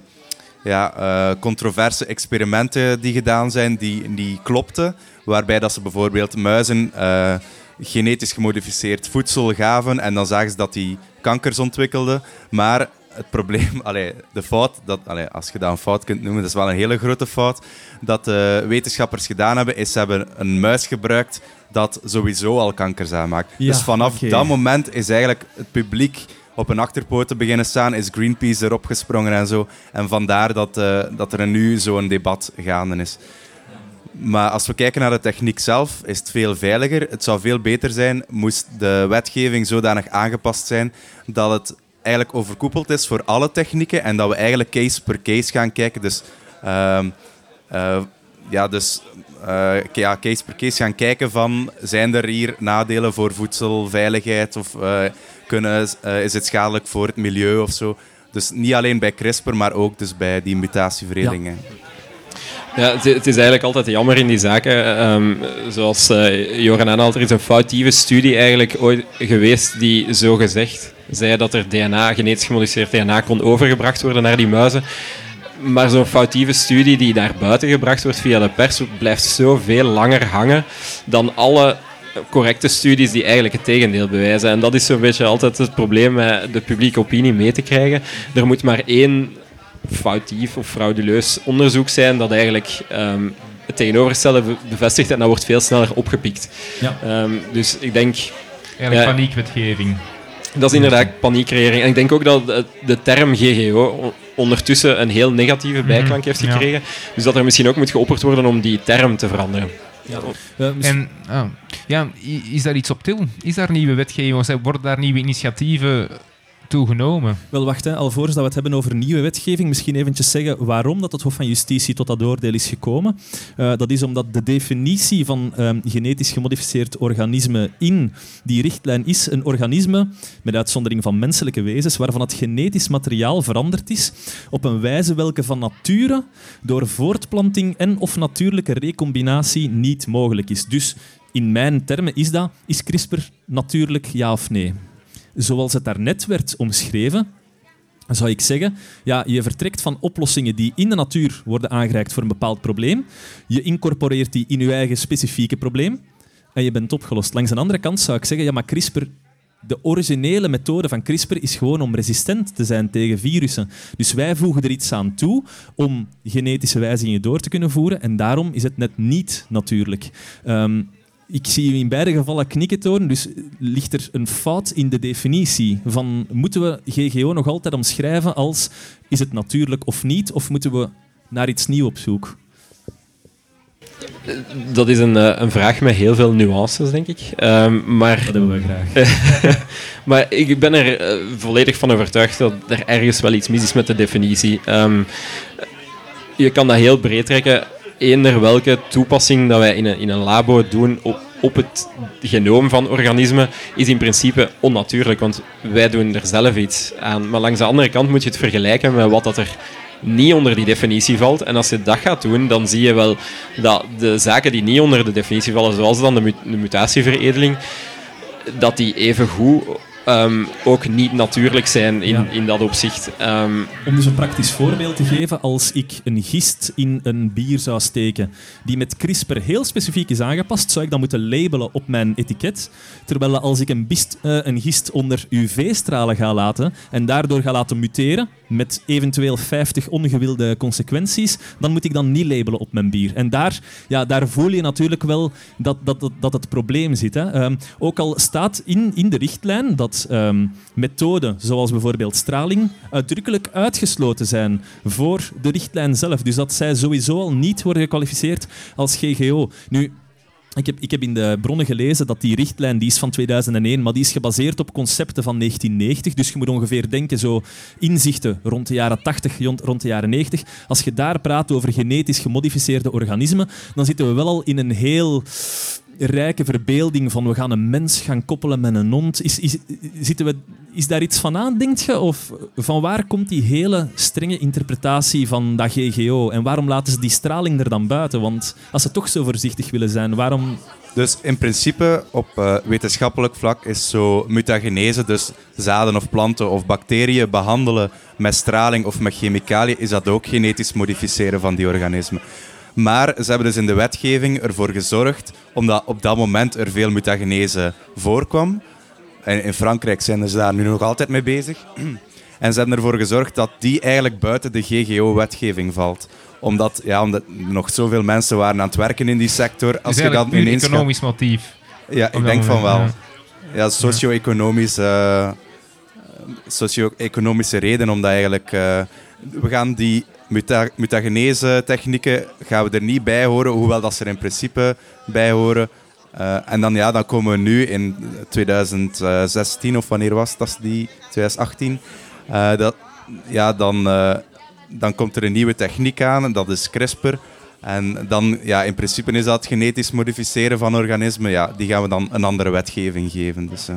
ja, eh, controverse experimenten die gedaan zijn, die, die klopten. Waarbij dat ze bijvoorbeeld muizen eh, genetisch gemodificeerd voedsel gaven en dan zagen ze dat die kankers ontwikkelden. Maar het probleem, allee, de fout, dat, allee, als je dat een fout kunt noemen, dat is wel een hele grote fout, dat de wetenschappers gedaan hebben, is ze hebben een muis gebruikt dat sowieso al kankers aanmaakt.
Ja,
dus vanaf dat moment is eigenlijk het publiek op een achterpoten beginnen staan, is Greenpeace erop gesprongen en zo. En vandaar dat, eh, dat er nu zo'n debat gaande is. Maar als we kijken naar de techniek zelf, is het veel veiliger. Het zou veel beter zijn moest de wetgeving zodanig aangepast zijn dat het eigenlijk overkoepeld is voor alle technieken en dat we eigenlijk case per case gaan kijken. Dus, ehm, eh, ja, dus eh, ja, case per case gaan kijken van zijn er hier nadelen voor voedselveiligheid of kunnen, eh, is het schadelijk voor het milieu of zo. Dus niet alleen bij CRISPR, maar ook dus bij die mutatieveredelingen.
Ja, het, is eigenlijk altijd jammer in die zaken. Ehm, zoals eh Joran aanhaalt, er is een foutieve studie eigenlijk ooit geweest die zo gezegd zei dat er DNA, genetisch gemodificeerd DNA, kon overgebracht worden naar die muizen. Maar zo'n foutieve studie die naar buiten gebracht wordt via de pers, blijft zoveel langer hangen dan alle correcte studies die eigenlijk het tegendeel bewijzen. En dat is zo'n beetje altijd het probleem met de publieke opinie mee te krijgen. Er moet maar één foutief of frauduleus onderzoek zijn dat eigenlijk ehm, het tegenovergestelde be- bevestigt en dat wordt veel sneller opgepikt.
Ja.
Ehm, dus ik denk,
Eigenlijk
Ja.
paniekwetgeving.
dat is inderdaad paniekcreëring. En ik denk ook dat de- term GGO ondertussen een heel negatieve bijklank heeft
ja.
gekregen. Dus dat er misschien ook moet geopperd worden om die term te veranderen.
Mis-
En ah, ja, is daar iets op til? Is daar nieuwe wetgeving? Worden daar nieuwe initiatieven toegenomen?
Wel, wacht, hè. alvorens dat we het hebben over nieuwe wetgeving, misschien eventjes zeggen waarom dat het Hof van Justitie tot dat oordeel is gekomen. Eh, dat is omdat de definitie van ehm, genetisch gemodificeerd organisme in die richtlijn is een organisme, met uitzondering van menselijke wezens, waarvan het genetisch materiaal veranderd is op een wijze welke van nature door voortplanting en of natuurlijke recombinatie niet mogelijk is. Dus in mijn termen is dat, is CRISPR natuurlijk ja of nee? Zoals het daarnet werd omschreven, zou ik zeggen, ja, je vertrekt van oplossingen die in de natuur worden aangereikt voor een bepaald probleem. Je incorporeert die in je eigen specifieke probleem en je bent opgelost. Langs de andere kant zou ik zeggen, ja, maar CRISPR, de originele methode van CRISPR is gewoon om resistent te zijn tegen virussen. Dus wij voegen er iets aan toe om genetische wijzigingen door te kunnen voeren en daarom is het net niet natuurlijk. Ehm, ik zie u in beide gevallen knikken tonen, dus ligt er een fout in de definitie van moeten we GGO nog altijd omschrijven als is het natuurlijk of niet, of moeten we naar iets nieuws op zoek?
Dat is een, eh, een vraag met heel veel nuances, denk ik. Ehm, maar
Dat hebben we graag.
Maar ik ben er eh, volledig van overtuigd dat er ergens wel iets mis is met de definitie. Ehm, je kan dat heel breed trekken. Eender welke toepassing dat wij in een, in een labo doen op, op het genoom van organismen is in principe onnatuurlijk, want wij doen er zelf iets aan. Maar langs de andere kant moet je het vergelijken met wat dat er niet onder die definitie valt. En als je dat gaat doen, dan zie je wel dat de zaken die niet onder de definitie vallen, zoals dan de, de mutatieveredeling, dat die even goed ehm, ook niet natuurlijk zijn in,
Ja.
in dat opzicht. Ehm,
Om dus een praktisch voorbeeld te geven, als ik een gist in een bier zou steken die met CRISPR heel specifiek is aangepast, zou ik dat moeten labelen op mijn etiket. Terwijl als ik een, bist, eh, een gist onder UV-stralen ga laten en daardoor ga laten muteren, met eventueel 50 ongewilde consequenties, dan moet ik dan niet labelen op mijn bier. En daar, ja, daar voel je natuurlijk wel dat, dat, dat, dat het probleem zit. Hè. Ehm, ook al staat in, in de richtlijn dat ehm, methoden zoals bijvoorbeeld straling uitdrukkelijk uitgesloten zijn voor de richtlijn zelf. Dus dat zij sowieso al niet worden gekwalificeerd als GGO. Nu, ik heb, ik heb in de bronnen gelezen dat die richtlijn die is van 2001, maar die is gebaseerd op concepten van 1990. Dus je moet ongeveer denken, zo inzichten rond de jaren 80, rond, rond de jaren 90. Als je daar praat over genetisch gemodificeerde organismen, dan zitten we wel al in een heel rijke verbeelding van we gaan een mens gaan koppelen met een hond. Is, is, zitten we, is daar iets van aan, denkt je? Of van waar komt die hele strenge interpretatie van dat GGO? En waarom laten ze die straling er dan buiten? Want als ze toch zo voorzichtig willen zijn, waarom...
Dus in principe op eh, wetenschappelijk vlak is zo mutagenese, dus zaden of planten of bacteriën behandelen met straling of met chemicaliën, is dat ook genetisch modificeren van die organismen. Maar ze hebben dus in de wetgeving ervoor gezorgd, omdat op dat moment er veel mutagenese voorkwam. En in Frankrijk zijn ze daar nu nog altijd mee bezig. En ze hebben ervoor gezorgd dat die eigenlijk buiten de GGO-wetgeving valt. Omdat, ja, omdat nog zoveel mensen waren aan het werken in die sector. Als
is
je dat gaat-
economisch motief.
ja, ik denk van wel. Ja, eh, socio-economische reden, omdat eigenlijk eh, we gaan die muta mutagenese technieken gaan we er niet bij horen, hoewel dat ze er in principe bij horen. Eh, en dan, ja, dan komen we nu in 2016, of wanneer was dat die? 2018. eh, dat, ja, dan, eh, dan komt er een nieuwe techniek aan, en dat is CRISPR. En dan, ja, in principe is dat genetisch modificeren van organismen. Ja, die gaan we dan een andere wetgeving geven. Dus.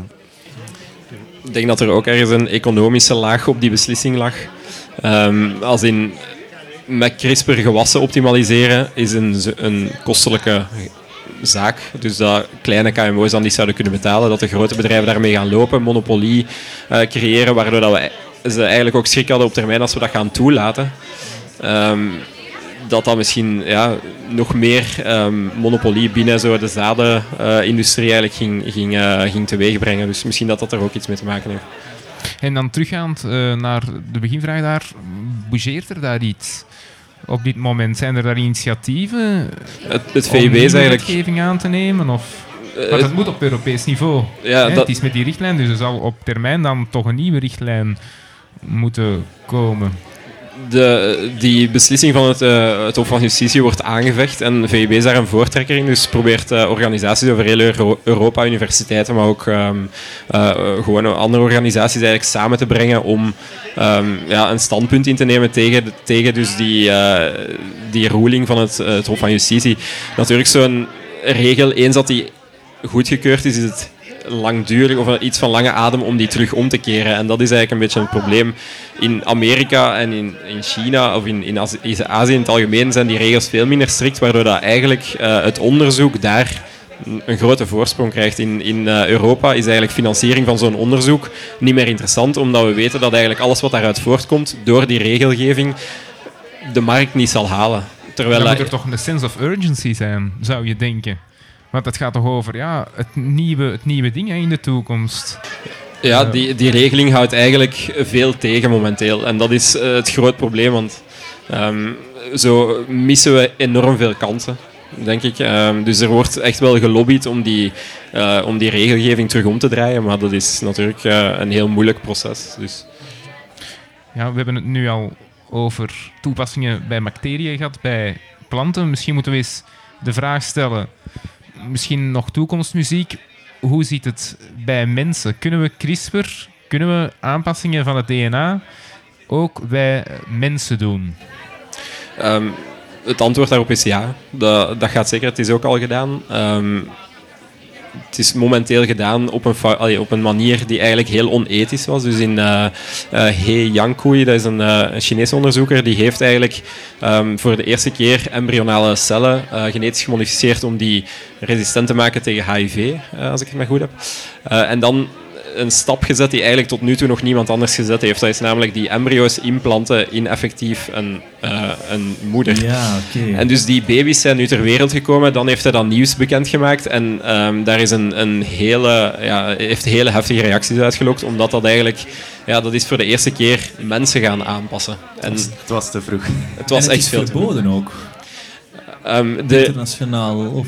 Ik denk dat er ook ergens een economische laag op die beslissing lag. Ehm, als in, met CRISPR gewassen optimaliseren is een, een kostelijke zaak. Dus dat kleine KMO's dan niet zouden kunnen betalen, dat de grote bedrijven daarmee gaan lopen, monopolie eh, creëren, waardoor dat we ze eigenlijk ook schrik hadden op termijn als we dat gaan toelaten. Ehm, dat dat misschien ja, nog meer ehm, monopolie binnen zo de zadenindustrie eigenlijk ging, ging, eh, ging teweegbrengen. Dus misschien dat dat er ook iets mee te maken heeft.
En dan teruggaand eh, naar de beginvraag daar, bougeert er daar iets? Op dit moment zijn er daar initiatieven
Het, het VIB is eigenlijk...
wetgeving aan te nemen? Of?
eh,
Maar dat moet op Europees niveau.
ja, dat,
Het is met die richtlijn, dus er zal op termijn dan toch een nieuwe richtlijn moeten komen.
De, die beslissing van het, eh, het Hof van Justitie wordt aangevecht en VIB is daar een voortrekker in. Dus probeert eh, organisaties over heel Euro- Europa, universiteiten, maar ook ehm, eh, gewoon andere organisaties eigenlijk samen te brengen om ehm, ja, een standpunt in te nemen tegen, tegen dus die, die ruling van het, het Hof van Justitie. Natuurlijk zo'n regel, eens dat die goedgekeurd is, is het langdurig of iets van lange adem om die terug om te keren. En dat is eigenlijk een beetje het probleem. In Amerika en in, in China of in, in Azië, in Azië in het algemeen zijn die regels veel minder strikt, waardoor dat eigenlijk eh, het onderzoek daar een- een grote voorsprong krijgt. In, in eh, Europa is eigenlijk financiering van zo'n onderzoek niet meer interessant, omdat we weten dat eigenlijk alles wat daaruit voortkomt door die regelgeving de markt niet zal halen. Terwijl
Dan moet er toch een sense of urgency zijn, zou je denken. Want het gaat toch over ja, het, nieuwe, het nieuwe ding hè, in de toekomst.
Ja, die, die regeling houdt eigenlijk veel tegen momenteel. En dat is eh, het groot probleem, want ehm, zo missen we enorm veel kansen, denk ik. Ehm, dus er wordt echt wel gelobbyd om die, eh, om die regelgeving terug om te draaien, maar dat is natuurlijk eh, een heel moeilijk proces. Dus.
Ja, we hebben het nu al over toepassingen bij bacteriën gehad, bij planten. Misschien moeten we eens de vraag stellen, misschien nog toekomstmuziek. Hoe zit het bij mensen? Kunnen we CRISPR, kunnen we aanpassingen van het DNA ook bij mensen doen?
Ehm, het antwoord daarop is ja. Dat, dat gaat zeker. Het is ook al gedaan. Ehm, het is momenteel gedaan op een, op een manier die eigenlijk heel onethisch was. Dus in eh eh, He Yankui, dat is een, eh, een Chinese onderzoeker, die heeft eigenlijk ehm, voor de eerste keer embryonale cellen genetisch gemodificeerd om die resistent te maken tegen HIV, als ik het maar goed heb. En dan een stap gezet die eigenlijk tot nu toe nog niemand anders gezet heeft. Dat is namelijk die embryo's implanten in effectief een, eh, een moeder.
Ja, oké.
En dus die baby's zijn nu ter wereld gekomen. Dan heeft hij dat nieuws bekendgemaakt. En ehm, daar is een, een hele, ja, heeft hele heftige reacties uitgelokt. Omdat dat eigenlijk, ja, dat is voor de eerste keer mensen gaan aanpassen. En
Het was te vroeg.
het was
en het
echt
is
veel
verboden ook,
Ehm, de,
internationaal. Of...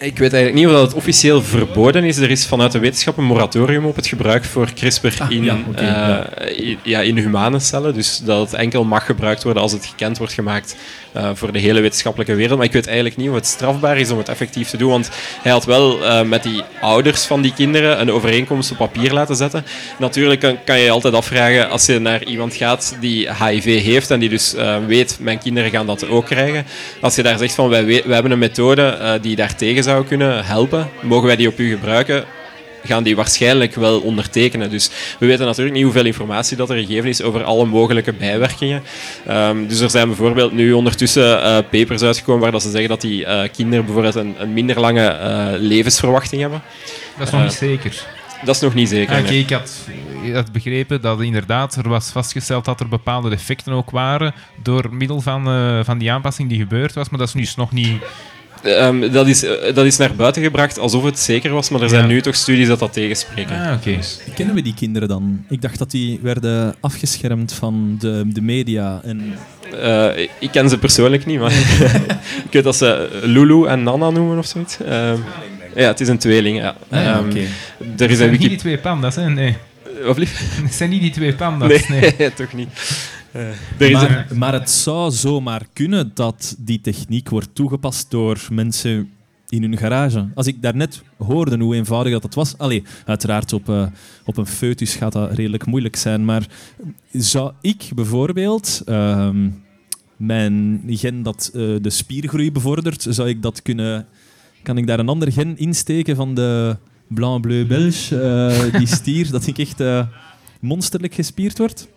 Ik weet eigenlijk niet of dat het officieel verboden is. Er is vanuit de wetenschap een moratorium op het gebruik voor CRISPR
Ah,
in,
ja,
eh,
ja.
i- ja, in humane cellen. Dus dat het enkel mag gebruikt worden als het gekend wordt gemaakt eh, voor de hele wetenschappelijke wereld. Maar ik weet eigenlijk niet of het strafbaar is om het effectief te doen. Want hij had wel eh, met die ouders van die kinderen een overeenkomst op papier laten zetten. Natuurlijk kan, kan je altijd afvragen als je naar iemand gaat die HIV heeft en die dus eh, weet, mijn kinderen gaan dat ook krijgen. Als je daar zegt van, wij, wij hebben een methode die daartegen zou kunnen helpen, mogen wij die op u gebruiken? Gaan die waarschijnlijk wel ondertekenen. Dus we weten natuurlijk niet hoeveel informatie dat er gegeven is over alle mogelijke bijwerkingen. Ehm, dus er zijn bijvoorbeeld nu ondertussen eh, papers uitgekomen waar dat ze zeggen dat die eh, kinderen bijvoorbeeld een, een minder lange eh, levensverwachting hebben.
Dat is nog niet zeker.
Dat is nog niet zeker.
Ah, Oké,
nee.
ik had, had begrepen dat inderdaad er was vastgesteld dat er bepaalde defecten ook waren door middel van, van die aanpassing die gebeurd was, maar dat is nu nog niet...
Ehm, dat, is, eh, dat is naar buiten gebracht alsof het zeker was, maar er zijn
Ja.
nu toch studies dat dat tegenspreken.
Ah, oké.
Kennen we die kinderen dan? Ik dacht dat die werden afgeschermd van de, de media. En
Eh, ik ken ze persoonlijk niet, maar ik weet dat ze Lulu en Nana noemen of zoiets. Ehm, ja, het is een tweeling. Ja.
Ah, ja,
Ehm. Er is een
zijn niet die twee panda's, hè? Nee.
Wat lief?
Het zijn niet die twee panda's, nee.
Nee, toch niet. Eh.
Maar, maar het zou zomaar kunnen dat die techniek wordt toegepast door mensen in hun garage. Als ik daarnet hoorde hoe eenvoudig dat het was... Allee, uiteraard op, eh, op een foetus gaat dat redelijk moeilijk zijn, maar zou ik bijvoorbeeld... ehm, mijn gen dat eh, de spiergroei bevordert, zou ik dat kunnen... Kan ik daar een ander gen insteken van de Blanc Bleu Belge, eh, die stier, dat ik echt monsterlijk gespierd word?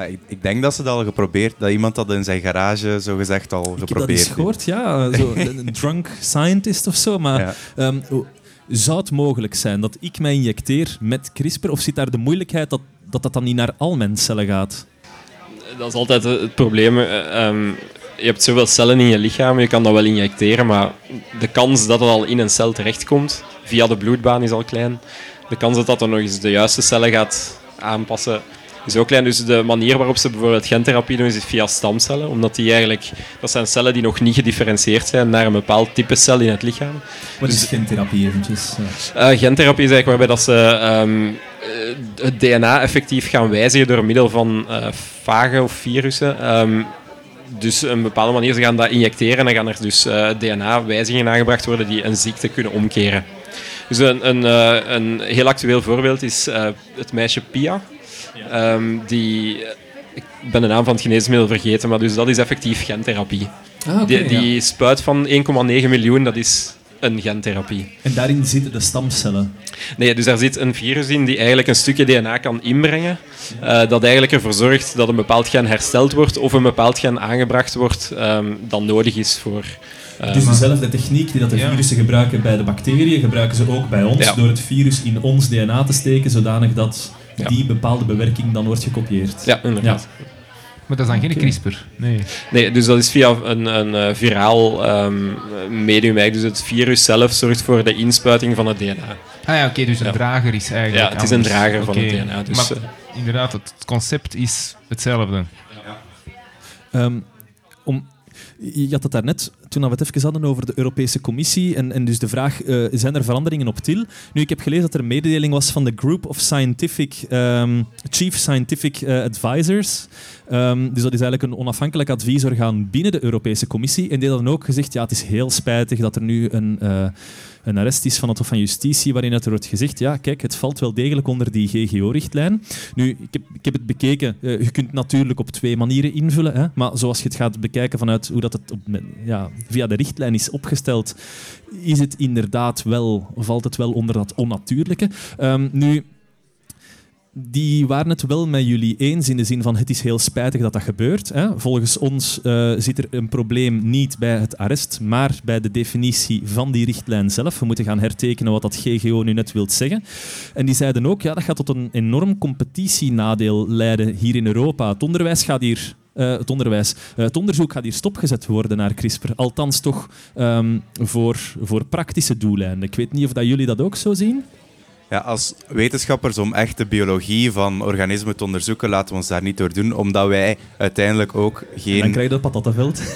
Ja, ik, ik denk dat ze dat al geprobeerd, dat iemand dat in zijn garage zo gezegd al
Ik heb dat
geprobeerd
eens gehoord, ja. Zo, een drunk scientist of zo. Maar
Ja.
ehm, zou het mogelijk zijn dat ik mij injecteer met CRISPR? Of zit daar de moeilijkheid dat dat, dat dan niet naar al mijn cellen gaat?
Dat is altijd het probleem. eh, ehm, je hebt zoveel cellen in je lichaam, je kan dat wel injecteren, maar de kans dat het al in een cel terechtkomt, via de bloedbaan is al klein. De kans dat dat dan nog eens de juiste cellen gaat aanpassen, is ook klein. Dus de manier waarop ze bijvoorbeeld gentherapie doen, is via stamcellen. Omdat die eigenlijk, dat zijn cellen die nog niet gedifferentieerd zijn naar een bepaald type cel in het lichaam.
Wat
Dus-
is gentherapie eventjes?
Eh, gentherapie is eigenlijk waarbij dat ze ehm, eh, het DNA effectief gaan wijzigen door middel van fagen of virussen. Ehm, dus een bepaalde manier, ze gaan dat injecteren en dan gaan er dus DNA-wijzigingen aangebracht worden die een ziekte kunnen omkeren. Dus een, een, een heel actueel voorbeeld is het meisje Pia. Ehm, die, ik ben de naam van het geneesmiddel vergeten, maar dus dat is effectief gentherapie.
Ah,
die die
ja.
spuit van 1,9 miljoen, dat is een gentherapie.
En daarin zitten de stamcellen.
Nee, dus daar zit een virus in die eigenlijk een stukje DNA kan inbrengen. eh, dat eigenlijk ervoor zorgt dat een bepaald gen hersteld wordt of een bepaald gen aangebracht wordt ehm, dat nodig is voor... eh,
Dus dezelfde techniek die dat de
Ja.
virussen gebruiken bij de bacteriën, gebruiken ze ook bij ons
Ja.
door het virus in ons DNA te steken, zodanig dat. Die bepaalde bewerking dan wordt gekopieerd.
ja, inderdaad.
Maar dat is dan geen. CRISPR. Nee.
Nee, dus dat is via een, een eh, viraal ehm, medium. eigenlijk. Dus het virus zelf zorgt voor de inspuiting van het DNA.
Ah ja, oké, dus een
Ja.
drager is eigenlijk
Ja, het is een drager van het DNA. Dus,
maar
eh,
inderdaad, het concept is hetzelfde.
Ehm, om, je had het daarnet, toen we het even hadden over de Europese Commissie, en, dus de vraag, eh, zijn er veranderingen op TIL? Nu, ik heb gelezen dat er een mededeling was van de Group of Scientific, ehm, Chief Scientific eh, Advisors. Ehm, dus dat is eigenlijk een onafhankelijk adviesorgaan binnen de Europese Commissie. En die hadden ook gezegd, ja, het is heel spijtig dat er nu een... eh, een arrest is van het Hof van Justitie, waarin het er wordt gezegd, ja, kijk, het valt wel degelijk onder die GGO-richtlijn. Nu, ik heb, het bekeken. Eh, je kunt natuurlijk op twee manieren invullen, hè, maar zoals je het gaat bekijken vanuit hoe dat het op, ja, via de richtlijn is opgesteld, is het inderdaad wel, valt het wel onder dat onnatuurlijke. Ehm, nu, die waren het wel met jullie eens in de zin van het is heel spijtig dat dat gebeurt. Hè. Volgens ons eh, zit er een probleem niet bij het arrest, maar bij de definitie van die richtlijn zelf. We moeten gaan hertekenen wat dat GGO nu net wil zeggen. En die zeiden ook, ja, dat gaat tot een enorm competitienadeel leiden hier in Europa. Het onderwijs gaat hier... eh, het, onderwijs. Eh, het onderzoek gaat hier stopgezet worden naar CRISPR. Althans toch ehm, voor, voor praktische doeleinden. Ik weet niet of dat jullie dat ook zo zien.
Ja, als wetenschappers om echt de biologie van organismen te onderzoeken, laten we ons daar niet door doen, omdat wij uiteindelijk ook
Dan
geen...
krijg je dat patattenveld.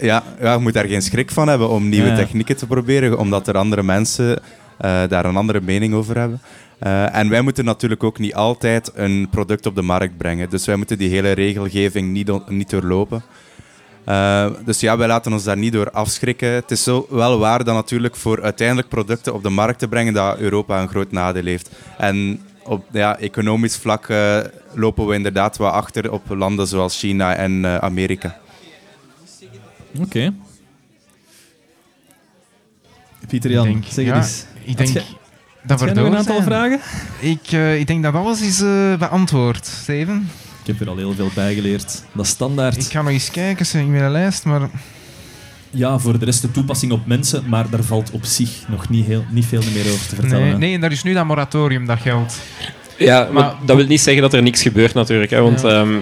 Ja, ja, je moet daar geen schrik van hebben om nieuwe
Ja, ja.
technieken te proberen, omdat er andere mensen eh, daar een andere mening over hebben. Eh, en wij moeten natuurlijk ook niet altijd een product op de markt brengen. Dus wij moeten die hele regelgeving niet, niet doorlopen. Eh, dus ja, wij laten ons daar niet door afschrikken. Het is zo wel waar dat natuurlijk voor uiteindelijk producten op de markt te brengen dat Europa een groot nadeel heeft. En op ja, economisch vlak eh, lopen we inderdaad wat achter op landen zoals China en eh, Amerika.
Oké. Pieter Jan,
denk-
zeg
ja,
eens.
Ik denk dat we
een aantal
zijn.
vragen?
Ik, eh, ik denk dat alles is eh, beantwoord, Steven.
Ik heb er al heel veel bij geleerd. Dat is standaard.
Ik ga nog eens kijken zeg, in mijn lijst, maar
Ja, voor de rest de toepassing op mensen, maar daar valt op zich nog niet, heel, niet veel meer over te vertellen.
nee, nee, en daar is nu dat moratorium dat geldt.
Ja, maar,
Maar-
dat wil niet zeggen dat er niks gebeurt natuurlijk. Hè, want
Ja.
ehm,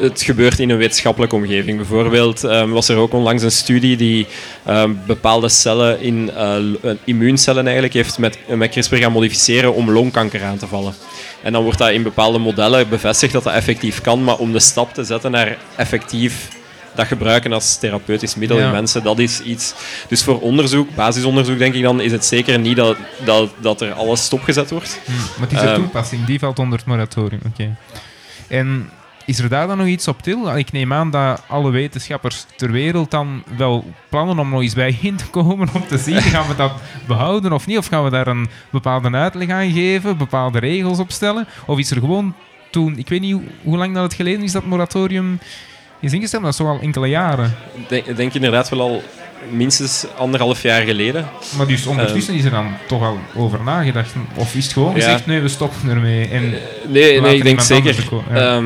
het gebeurt in een wetenschappelijke omgeving. Bijvoorbeeld ehm, was er ook onlangs een studie die ehm, bepaalde cellen in eh, eh, immuuncellen eigenlijk heeft met, met CRISPR gaan modificeren om longkanker aan te vallen. En dan wordt dat in bepaalde modellen bevestigd dat dat effectief kan, maar om de stap te zetten naar effectief dat gebruiken als therapeutisch middel
Ja.
in mensen, dat is iets. Dus voor onderzoek, basisonderzoek denk ik dan, is het zeker niet dat, dat, dat er alles stopgezet wordt.
Hm, Maar het is de
Ehm.
toepassing, die valt onder het moratorium. Oké. En is er daar dan nog iets op til? Ik neem aan dat alle wetenschappers ter wereld dan wel plannen om nog eens bij in te komen om te zien, gaan we dat behouden of niet? Of gaan we daar een bepaalde uitleg aan geven, bepaalde regels opstellen? Of is er gewoon toen, ik weet niet hoe, lang dat het geleden is dat moratorium is ingesteld, dat is toch al enkele jaren.
Ik denk, denk inderdaad wel al minstens anderhalf jaar geleden.
Maar dus ondertussen is er dan toch al over nagedacht? Of is het gewoon
Ja.
gezegd, nee, we stoppen ermee? En
Nee,
laten
nee ik denk zeker
er ja.
ehm,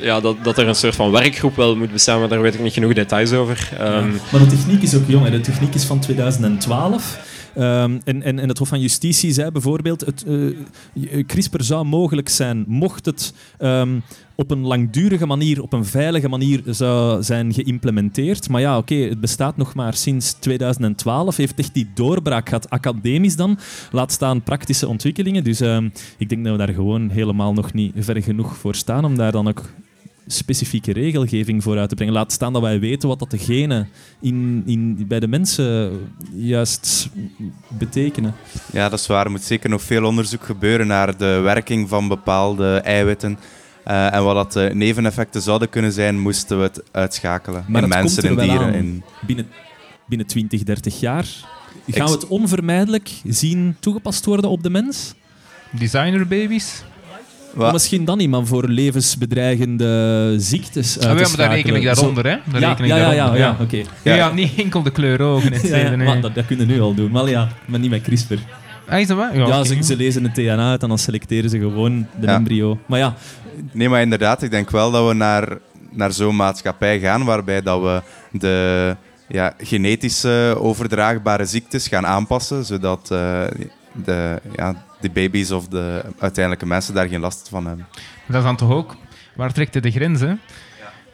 ja, dat, dat er een soort van werkgroep wel moet bestaan, maar daar weet ik niet genoeg details over. Ehm,
Maar de techniek is ook jong. Hè. De techniek is van 2012. Ehm, en, en, het Hof van Justitie zei bijvoorbeeld: het, eh, CRISPR zou mogelijk zijn mocht het ehm, op een langdurige manier, op een veilige manier zou zijn geïmplementeerd. Maar ja, oké, het bestaat nog maar sinds 2012. Heeft echt die doorbraak gehad, academisch dan. Laat staan praktische ontwikkelingen. Dus ehm, ik denk dat we daar gewoon helemaal nog niet ver genoeg voor staan om daar dan ook specifieke regelgeving voor uit te brengen. Laat staan dat wij weten wat dat de genen in, in, bij de mensen juist betekenen.
Ja, dat is waar. Er moet zeker nog veel onderzoek gebeuren naar de werking van bepaalde eiwitten. Eh, en wat dat de neveneffecten zouden kunnen zijn, moesten we het uitschakelen.
Maar
in mensen,
komt er
in
wel
dieren.
aan.
In...
Binnen, binnen 20, 30 jaar gaan we het onvermijdelijk zien toegepast worden op de mens.
Designerbaby's?
Maar misschien dan niet, maar voor levensbedreigende ziektes uit
Ah,
te
ja, maar daar reken ik daaronder, hè? Daar
Ja,
reken ik
ja, ja, ja, oké.
Ja,
Ja.
ja, niet enkel de kleur ogen,
dat, dat kunnen we nu al doen. Maar ja, maar niet met CRISPR.
Ah, is dat waar?
Ja, ze, ze lezen het DNA uit en dan selecteren ze gewoon de
Ja.
embryo. Maar ja,
Nee, maar inderdaad, ik denk wel dat we naar, naar zo'n maatschappij gaan waarbij dat we de ja, genetische overdraagbare ziektes gaan aanpassen, zodat eh, de, ja, de baby's of de uiteindelijke mensen daar geen last van hebben.
Dat is dan toch ook... Waar trekt de grens?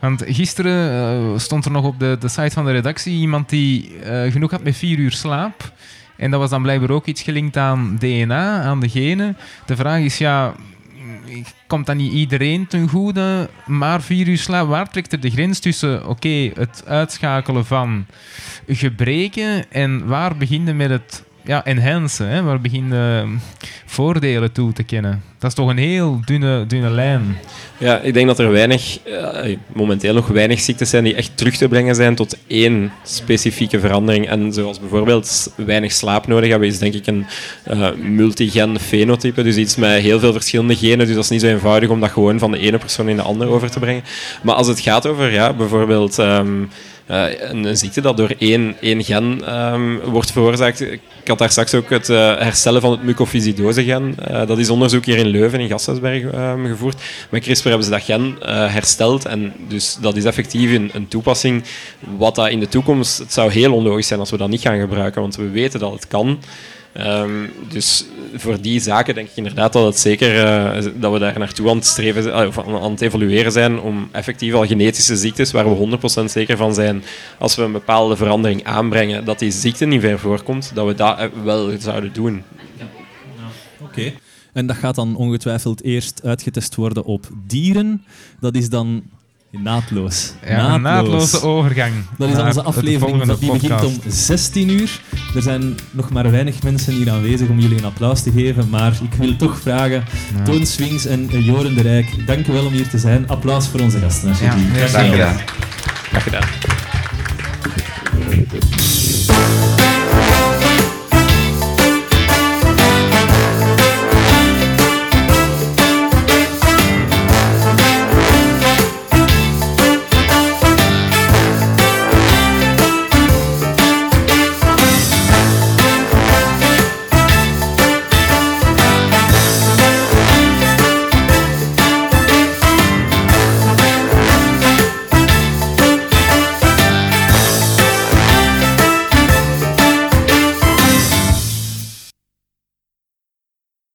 Want gisteren eh, stond er nog op de, de site van de redactie iemand die eh, genoeg had met vier uur slaap. En dat was dan blijkbaar ook iets gelinkt aan DNA, aan de genen. De vraag is, ja, komt dat niet iedereen ten goede? Maar vier uur slaap, waar trekt er de grens tussen, oké, het uitschakelen van gebreken en waar begin je met het ja, enhancen? Hè? Waar begin je mm, voordelen toe te kennen? Dat is toch een heel dunne, dunne lijn.
Ja, ik denk dat er weinig, eh, momenteel nog weinig ziektes zijn die echt terug te brengen zijn tot één specifieke verandering. En zoals bijvoorbeeld weinig slaap nodig hebben, is denk ik een eh, multigen fenotype. Dus iets met heel veel verschillende genen. Dus dat is niet zo eenvoudig om dat gewoon van de ene persoon in de andere over te brengen. Maar als het gaat over ja, bijvoorbeeld. ehm, eh, een, een ziekte dat door één, één gen ehm, wordt veroorzaakt. Ik had daar straks ook het eh, herstellen van het mucoviscidose-gen. Eh, dat is onderzoek hier in Leuven, in Gasthuisberg, ehm, gevoerd. Met CRISPR hebben ze dat gen eh, hersteld. En dus dat is effectief een, een toepassing. Wat dat in de toekomst... Het zou heel onlogisch zijn als we dat niet gaan gebruiken, want we weten dat het kan. Ehm, dus voor die zaken denk ik inderdaad dat het zeker eh, dat we daar naartoe aan het streven zijn, of aan het evalueren zijn om effectief al genetische ziektes waar we 100% zeker van zijn als we een bepaalde verandering aanbrengen dat die ziekte niet meer voorkomt, dat we dat eh, wel zouden doen.
Oké. En dat gaat dan ongetwijfeld eerst uitgetest worden op dieren. Dat is dan naadloos.
Ja, een naadloze overgang.
Dat is
naar
onze aflevering.
volgende
Die begint om
podcast.
16 uur. Er zijn nog maar weinig mensen hier aanwezig om jullie een applaus te geven. Maar ik wil toch vragen,
Ja.
Toon Swings en Joren de Rijk, dank u wel om hier te zijn. Applaus voor onze gasten,
Ja.
Dank je.
Graag gedaan.